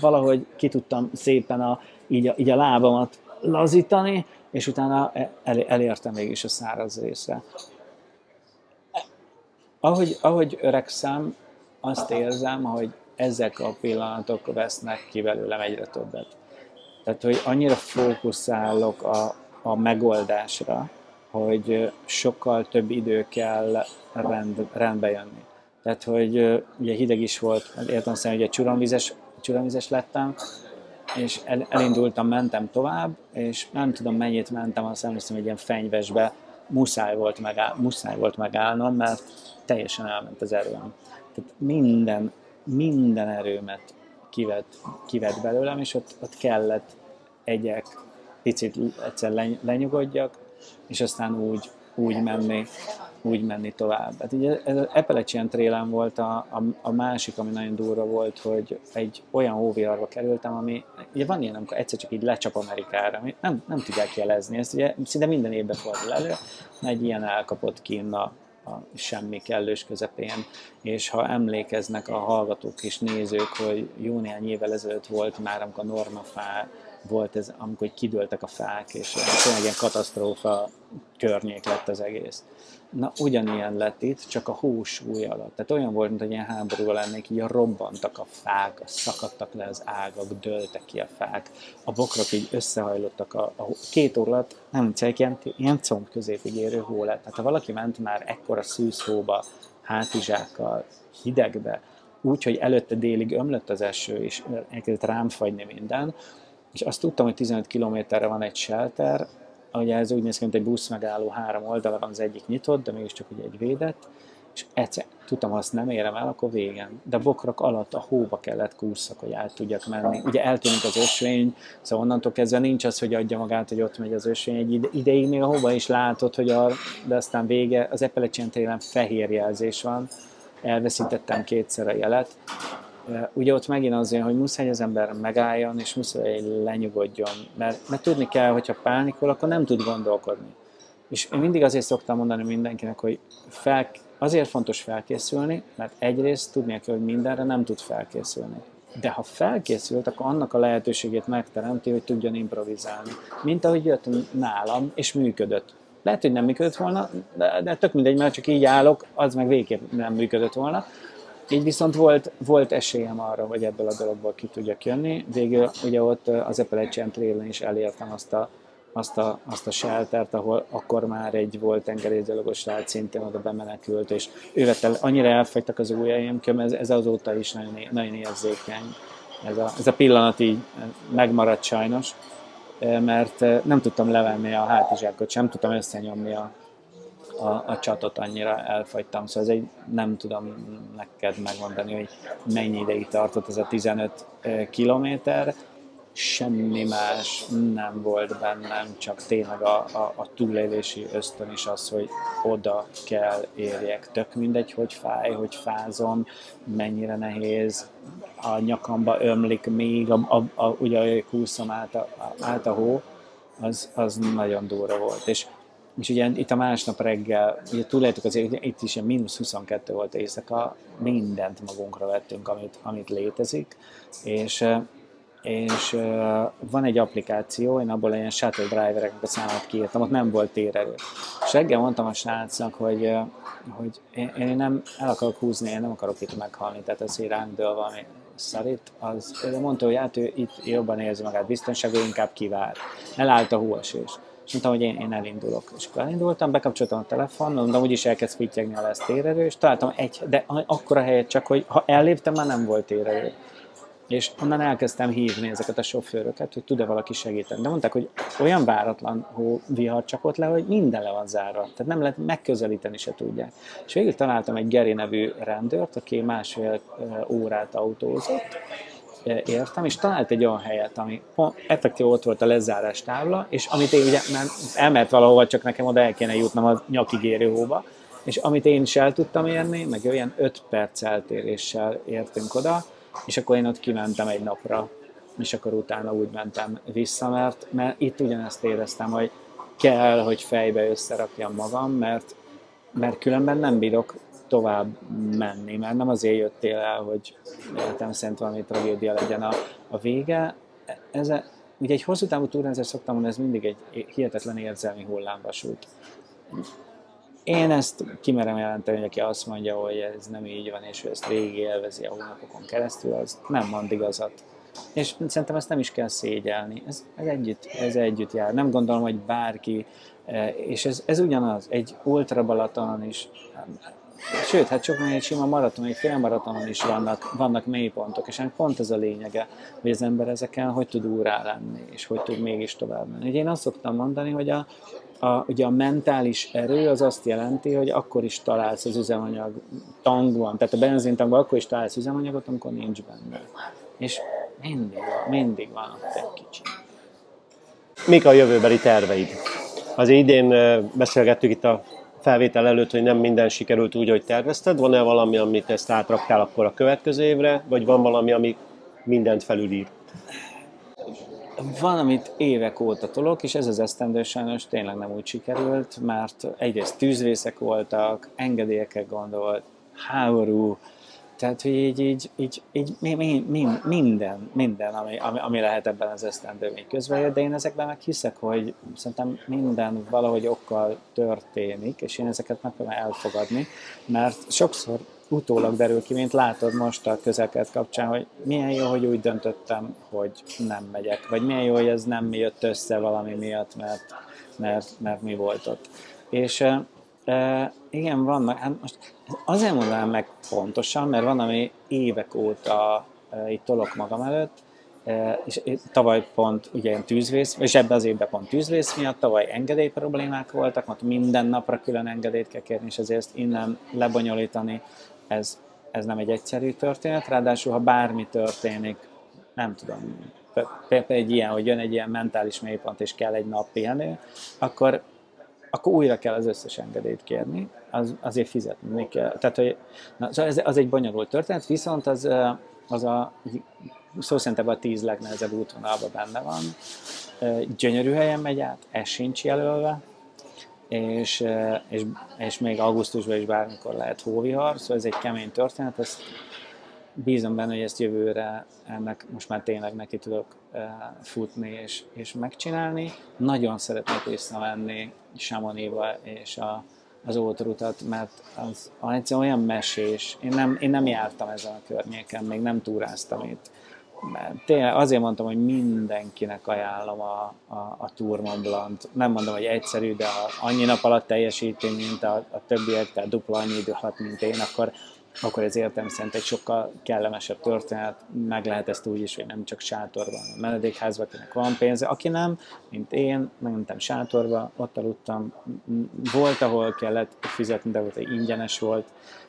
valahogy ki tudtam szépen a, így, a, így a lábamat lazítani, és utána el, elértem mégis a száraz részre. Ahogy, ahogy öregszem, azt érzem, hogy ezek a pillanatok vesznek ki belőlem egyre többet. Tehát, hogy annyira fókuszálok a, a megoldásra, hogy sokkal több idő kell rend, rendbe jönni. Tehát, hogy ugye hideg is volt, értem szerint, hogy csuromvizes, csuromvizes lettem, és el, elindultam, mentem tovább, és nem tudom mennyit mentem, azt emlékszem, hogy ilyen fenyvesbe muszáj volt, megáll, muszáj volt megállnom, mert teljesen elment az erőm. Tehát minden, minden erőmet kivett, kivett belőlem, és ott, ott kellett egyek, picit egyszer lenyugodjak, és aztán úgy, úgy menni, úgy menni tovább. Hát ugye ez az Appalachian Trail volt a, a, a, másik, ami nagyon durva volt, hogy egy olyan hóviharba kerültem, ami, ugye van ilyen, amikor egyszer csak így lecsap Amerikára, ami nem, nem tudják jelezni, ezt ugye szinte minden évben fordul elő, egy ilyen elkapott kín a, a semmi kellős közepén, és ha emlékeznek a hallgatók és nézők, hogy jó néhány évvel ezelőtt volt már, amikor a Norma fá volt ez, amikor kidőltek a fák, és tényleg ilyen katasztrófa környék lett az egész. Na, ugyanilyen lett itt, csak a hó súly alatt. Tehát olyan volt, mint hogy ilyen háborúval lennék, így robbantak a fák, szakadtak le az ágak, dőltek ki a fák, a bokrok így összehajlottak a, a két óra alatt, nem csak ilyen, ilyen comb középig érő hó lett. Tehát ha valaki ment már ekkora szűzhóba, hátizsákkal, hidegbe, úgy, hogy előtte délig ömlött az eső, és elkezdett rám fagyni minden, és azt tudtam, hogy 15 kilométerre van egy shelter, ugye ez úgy néz ki, mint egy busz megálló három oldala van, az egyik nyitott, de mégiscsak ugye egy védett, és egyszer tudtam, ha azt nem érem el, akkor végen. De a bokrok alatt a hóba kellett kúszak, hogy át tudjak menni. Ugye eltűnik az ösvény, szóval onnantól kezdve nincs az, hogy adja magát, hogy ott megy az ösvény. Egy ideig még a hóba is látod, hogy a, de aztán vége, az Appalachian télen fehér jelzés van, elveszítettem kétszer a jelet, ugye ott megint azért, hogy muszáj az ember megálljon, és muszáj lenyugodjon, mert, mert tudni kell, hogyha pánikol, akkor nem tud gondolkodni. És én mindig azért szoktam mondani mindenkinek, hogy fel, azért fontos felkészülni, mert egyrészt tudnia kell, hogy mindenre nem tud felkészülni. De ha felkészült, akkor annak a lehetőségét megteremti, hogy tudjon improvizálni. Mint ahogy jött nálam, és működött. Lehet, hogy nem működött volna, de, de tök mindegy, mert csak így állok, az meg végképp nem működött volna. Így viszont volt, volt esélyem arra, hogy ebből a dologból ki tudjak jönni. Végül ugye ott az Appalachian trail is elértem azt a, azt a, azt a sheltert, ahol akkor már egy volt tengerészgyalogos srác szintén oda bemenekült, és ő el, annyira elfogytak az ujjaim, ez, ez azóta is nagyon, nagyon érzékeny. Ez a, ez a pillanat így megmaradt sajnos, mert nem tudtam levenni a hátizsákot, sem tudtam összenyomni a, a, a csatot annyira elfagytam, szóval ez egy, nem tudom neked megmondani, hogy mennyi ideig tartott ez a 15 kilométer, semmi más nem volt bennem, csak tényleg a, a, a túlélési ösztön is az, hogy oda kell érjek. Tök mindegy, hogy fáj, hogy fázom, mennyire nehéz, a nyakamba ömlik még, a, a, a, ugye kúszom át a, át a hó, az, az nagyon durva volt. És, és ugye itt a másnap reggel, ugye túléltük azért, itt is ilyen mínusz 22 volt éjszaka, mindent magunkra vettünk, amit, amit létezik, és és van egy applikáció, én abból ilyen shuttle drivereknek a számát kiírtam, ott nem volt térerő. És reggel mondtam a srácnak, hogy, hogy én, én, nem el akarok húzni, én nem akarok itt meghalni, tehát ez ránk dől valami szarít, az ő mondta, hogy hát ő itt jobban érzi magát biztonságban, inkább kivár. Elállt a hóesés. Mondtam, hogy én, én elindulok. És akkor elindultam, bekapcsoltam a telefon, mondom, úgyis elkezd pittyegni a lesz térerő, és találtam egy, de akkora helyet csak, hogy ha elléptem, már nem volt térerő. És onnan elkezdtem hívni ezeket a sofőröket, hogy tud-e valaki segíteni. De mondták, hogy olyan váratlan hó vihar csapott le, hogy minden le van zárva. Tehát nem lehet megközelíteni se tudják. És végül találtam egy Geri nevű rendőrt, aki másfél órát autózott, értem, és talált egy olyan helyet, ami effektív ott volt a lezárás tábla, és amit én ugye nem elment valahova, csak nekem oda el kéne jutnom a nyakig hóba, és amit én is el tudtam érni, meg olyan 5 perc eltéréssel értünk oda, és akkor én ott kimentem egy napra, és akkor utána úgy mentem vissza, mert, mert itt ugyanezt éreztem, hogy kell, hogy fejbe összerakjam magam, mert, mert különben nem bírok tovább menni, mert nem azért jöttél el, hogy életem szerint valami tragédia legyen a, a vége. Ez, ugye egy hosszú távú túrrendszer szoktam mondani, ez mindig egy hihetetlen érzelmi hullámvasút. Én ezt kimerem jelenteni, hogy aki azt mondja, hogy ez nem így van, és ő ezt végig élvezi a hónapokon keresztül, az nem mond igazat. És szerintem ezt nem is kell szégyelni. Ez, ez, együtt, ez együtt jár. Nem gondolom, hogy bárki, eh, és ez, ez ugyanaz, egy ultra Balatonon is, sőt, hát sok egy sima maraton, egy félmaratonon is vannak, vannak mélypontok, és ennek pont ez a lényege, hogy az ember ezeken hogy tud úrá lenni, és hogy tud mégis tovább menni. Ugye én azt szoktam mondani, hogy a, a, ugye a mentális erő az azt jelenti, hogy akkor is találsz az üzemanyag tankban, tehát a benzintankban akkor is találsz üzemanyagot, amikor nincs benne. És mindig van, mindig van ott egy kicsi. Mik a jövőbeli terveid? Az idén beszélgettük itt a felvétel előtt, hogy nem minden sikerült úgy, hogy tervezted. Van-e valami, amit ezt átraktál akkor a következő évre, vagy van valami, ami mindent felülír? Van, amit évek óta tolok, és ez az esztendő sajnos tényleg nem úgy sikerült, mert egyrészt tűzvészek voltak, engedélyekkel gondolt, háború, tehát, hogy így, így, így, így minden, minden, ami, ami, ami lehet ebben az esztendő még közben de én ezekben meg hiszek, hogy szerintem minden valahogy okkal történik, és én ezeket megpróbálom elfogadni, mert sokszor utólag derül ki, mint látod most a közelket kapcsán, hogy milyen jó, hogy úgy döntöttem, hogy nem megyek, vagy milyen jó, hogy ez nem jött össze valami miatt, mert, mert, mert mi volt ott. És e, igen, vannak, hát most azért mondanám meg pontosan, mert van, ami évek óta e, itt tolok magam előtt, e, és tavaly pont ugye ilyen tűzvész, és ebben az évben pont tűzvész miatt, tavaly engedély problémák voltak, mert minden napra külön engedélyt kell kérni, és ezért ezt innen lebonyolítani ez, ez nem egy egyszerű történet, ráadásul ha bármi történik, nem tudom, például egy ilyen, hogy jön egy ilyen mentális mélypont, és kell egy nap pihenő, akkor, akkor újra kell az összes engedélyt kérni, az, azért fizetni kell. Tehát, hogy, na, szóval ez, az egy bonyolult történet, viszont az, az a szó szerint ebben a tíz legnehezebb útvonalban benne van. Gyönyörű helyen megy át, ez sincs jelölve, és, és, és még augusztusban is bármikor lehet hóvihar, szóval ez egy kemény történet, ezt bízom benne, hogy ezt jövőre ennek most már tényleg neki tudok futni és, és megcsinálni. Nagyon szeretnék visszamenni Samoniba és a, az ótrutat, mert az, az olyan mesés. Én nem, én nem jártam ezen a környéken, még nem túráztam itt tényleg azért mondtam, hogy mindenkinek ajánlom a, a, a Tour Mont Blanc. Nem mondom, hogy egyszerű, de ha annyi nap alatt teljesíti, mint a, a többiek, tehát dupla annyi idő hat, mint én, akkor, akkor ez értem szerint egy sokkal kellemesebb történet. Meg lehet ezt úgy is, hogy nem csak sátorban, a menedékházban, akinek van pénze. Aki nem, mint én, megmentem sátorba, ott aludtam. Volt, ahol kellett fizetni, de volt, hogy ingyenes volt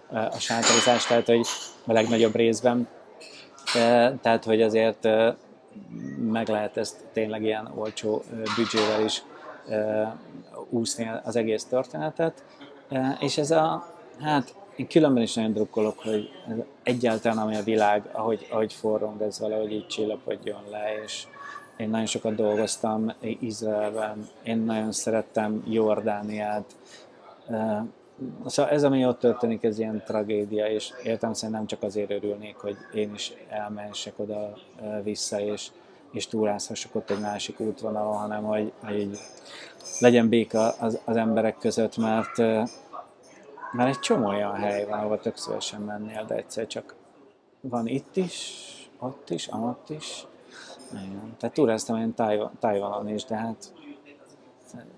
a sátorozás, tehát hogy a legnagyobb részben tehát, hogy azért meg lehet ezt tényleg ilyen olcsó büdzsével is úszni az egész történetet. És ez a, hát én különben is nagyon drukkolok, hogy egyáltalán ami a világ, ahogy, ahogy forrong, ez valahogy így csillapodjon le, és én nagyon sokat dolgoztam Izraelben, én nagyon szerettem Jordániát, Szóval ez, ami ott történik, ez ilyen tragédia, és értem szerint nem csak azért örülnék, hogy én is elmehessek oda vissza, és, és túrázhassak ott egy másik útvonalon, hanem hogy, hogy legyen béka az, az emberek között, mert, mert egy csomó olyan hely van, ahol tök szívesen mennél, de egyszer csak van itt is, ott is, amott is. Igen. Tehát túráztam én Tajvanon is, de hát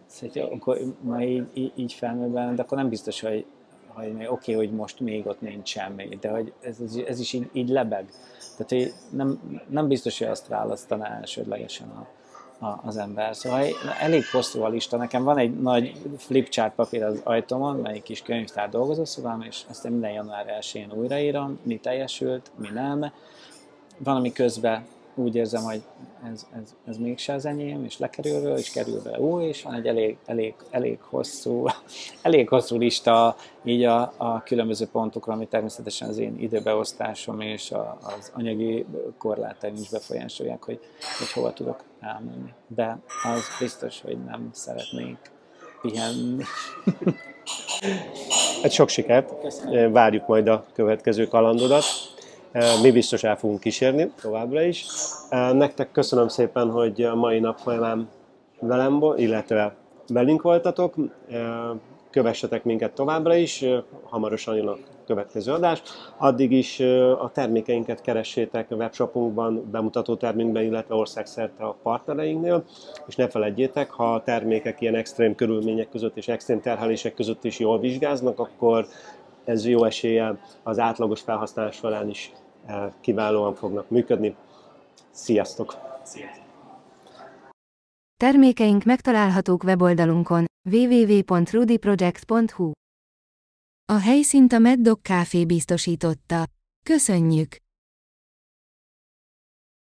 Szóval, akkor ma így, így, így de akkor nem biztos, hogy, hogy oké, okay, hogy most még ott nincs semmi, de hogy ez, ez is így, így lebeg. Tehát hogy nem, nem biztos, hogy ezt választaná elsődlegesen a, az ember. Szóval elég hosszú a lista. Nekem van egy nagy flipchart papír az ajtómon, melyik kis könyvtár dolgozószobám, és ezt minden január 1-én újraírom, mi teljesült, mi nem. Van, ami közben úgy érzem, hogy ez, ez, ez mégse az enyém, és lekerül és kerül be új, és van egy elég, elég, elég hosszú, (laughs) elég hosszú lista így a, a különböző pontokra, ami természetesen az én időbeosztásom és a, az anyagi korlátaim is befolyásolják, hogy, hogy hova tudok elmenni. De az biztos, hogy nem szeretnék pihenni. (laughs) Hát sok sikert, Köszönöm. várjuk majd a következő kalandodat. Mi biztos el fogunk kísérni továbbra is. Nektek köszönöm szépen, hogy a mai nap folyamán velem, illetve velünk voltatok. Kövessetek minket továbbra is, hamarosan jön a következő adás. Addig is a termékeinket keressétek a webshopunkban, bemutató termékben, illetve országszerte a partnereinknél, és ne felejtjétek, ha a termékek ilyen extrém körülmények között és extrém terhelések között is jól vizsgáznak, akkor ez jó eséllyel az átlagos felhasználás során is kiválóan fognak működni. Sziasztok! Sziasztok! Termékeink megtalálhatók weboldalunkon www.rudyproject.hu A helyszínt a Mad Dog Café biztosította. Köszönjük!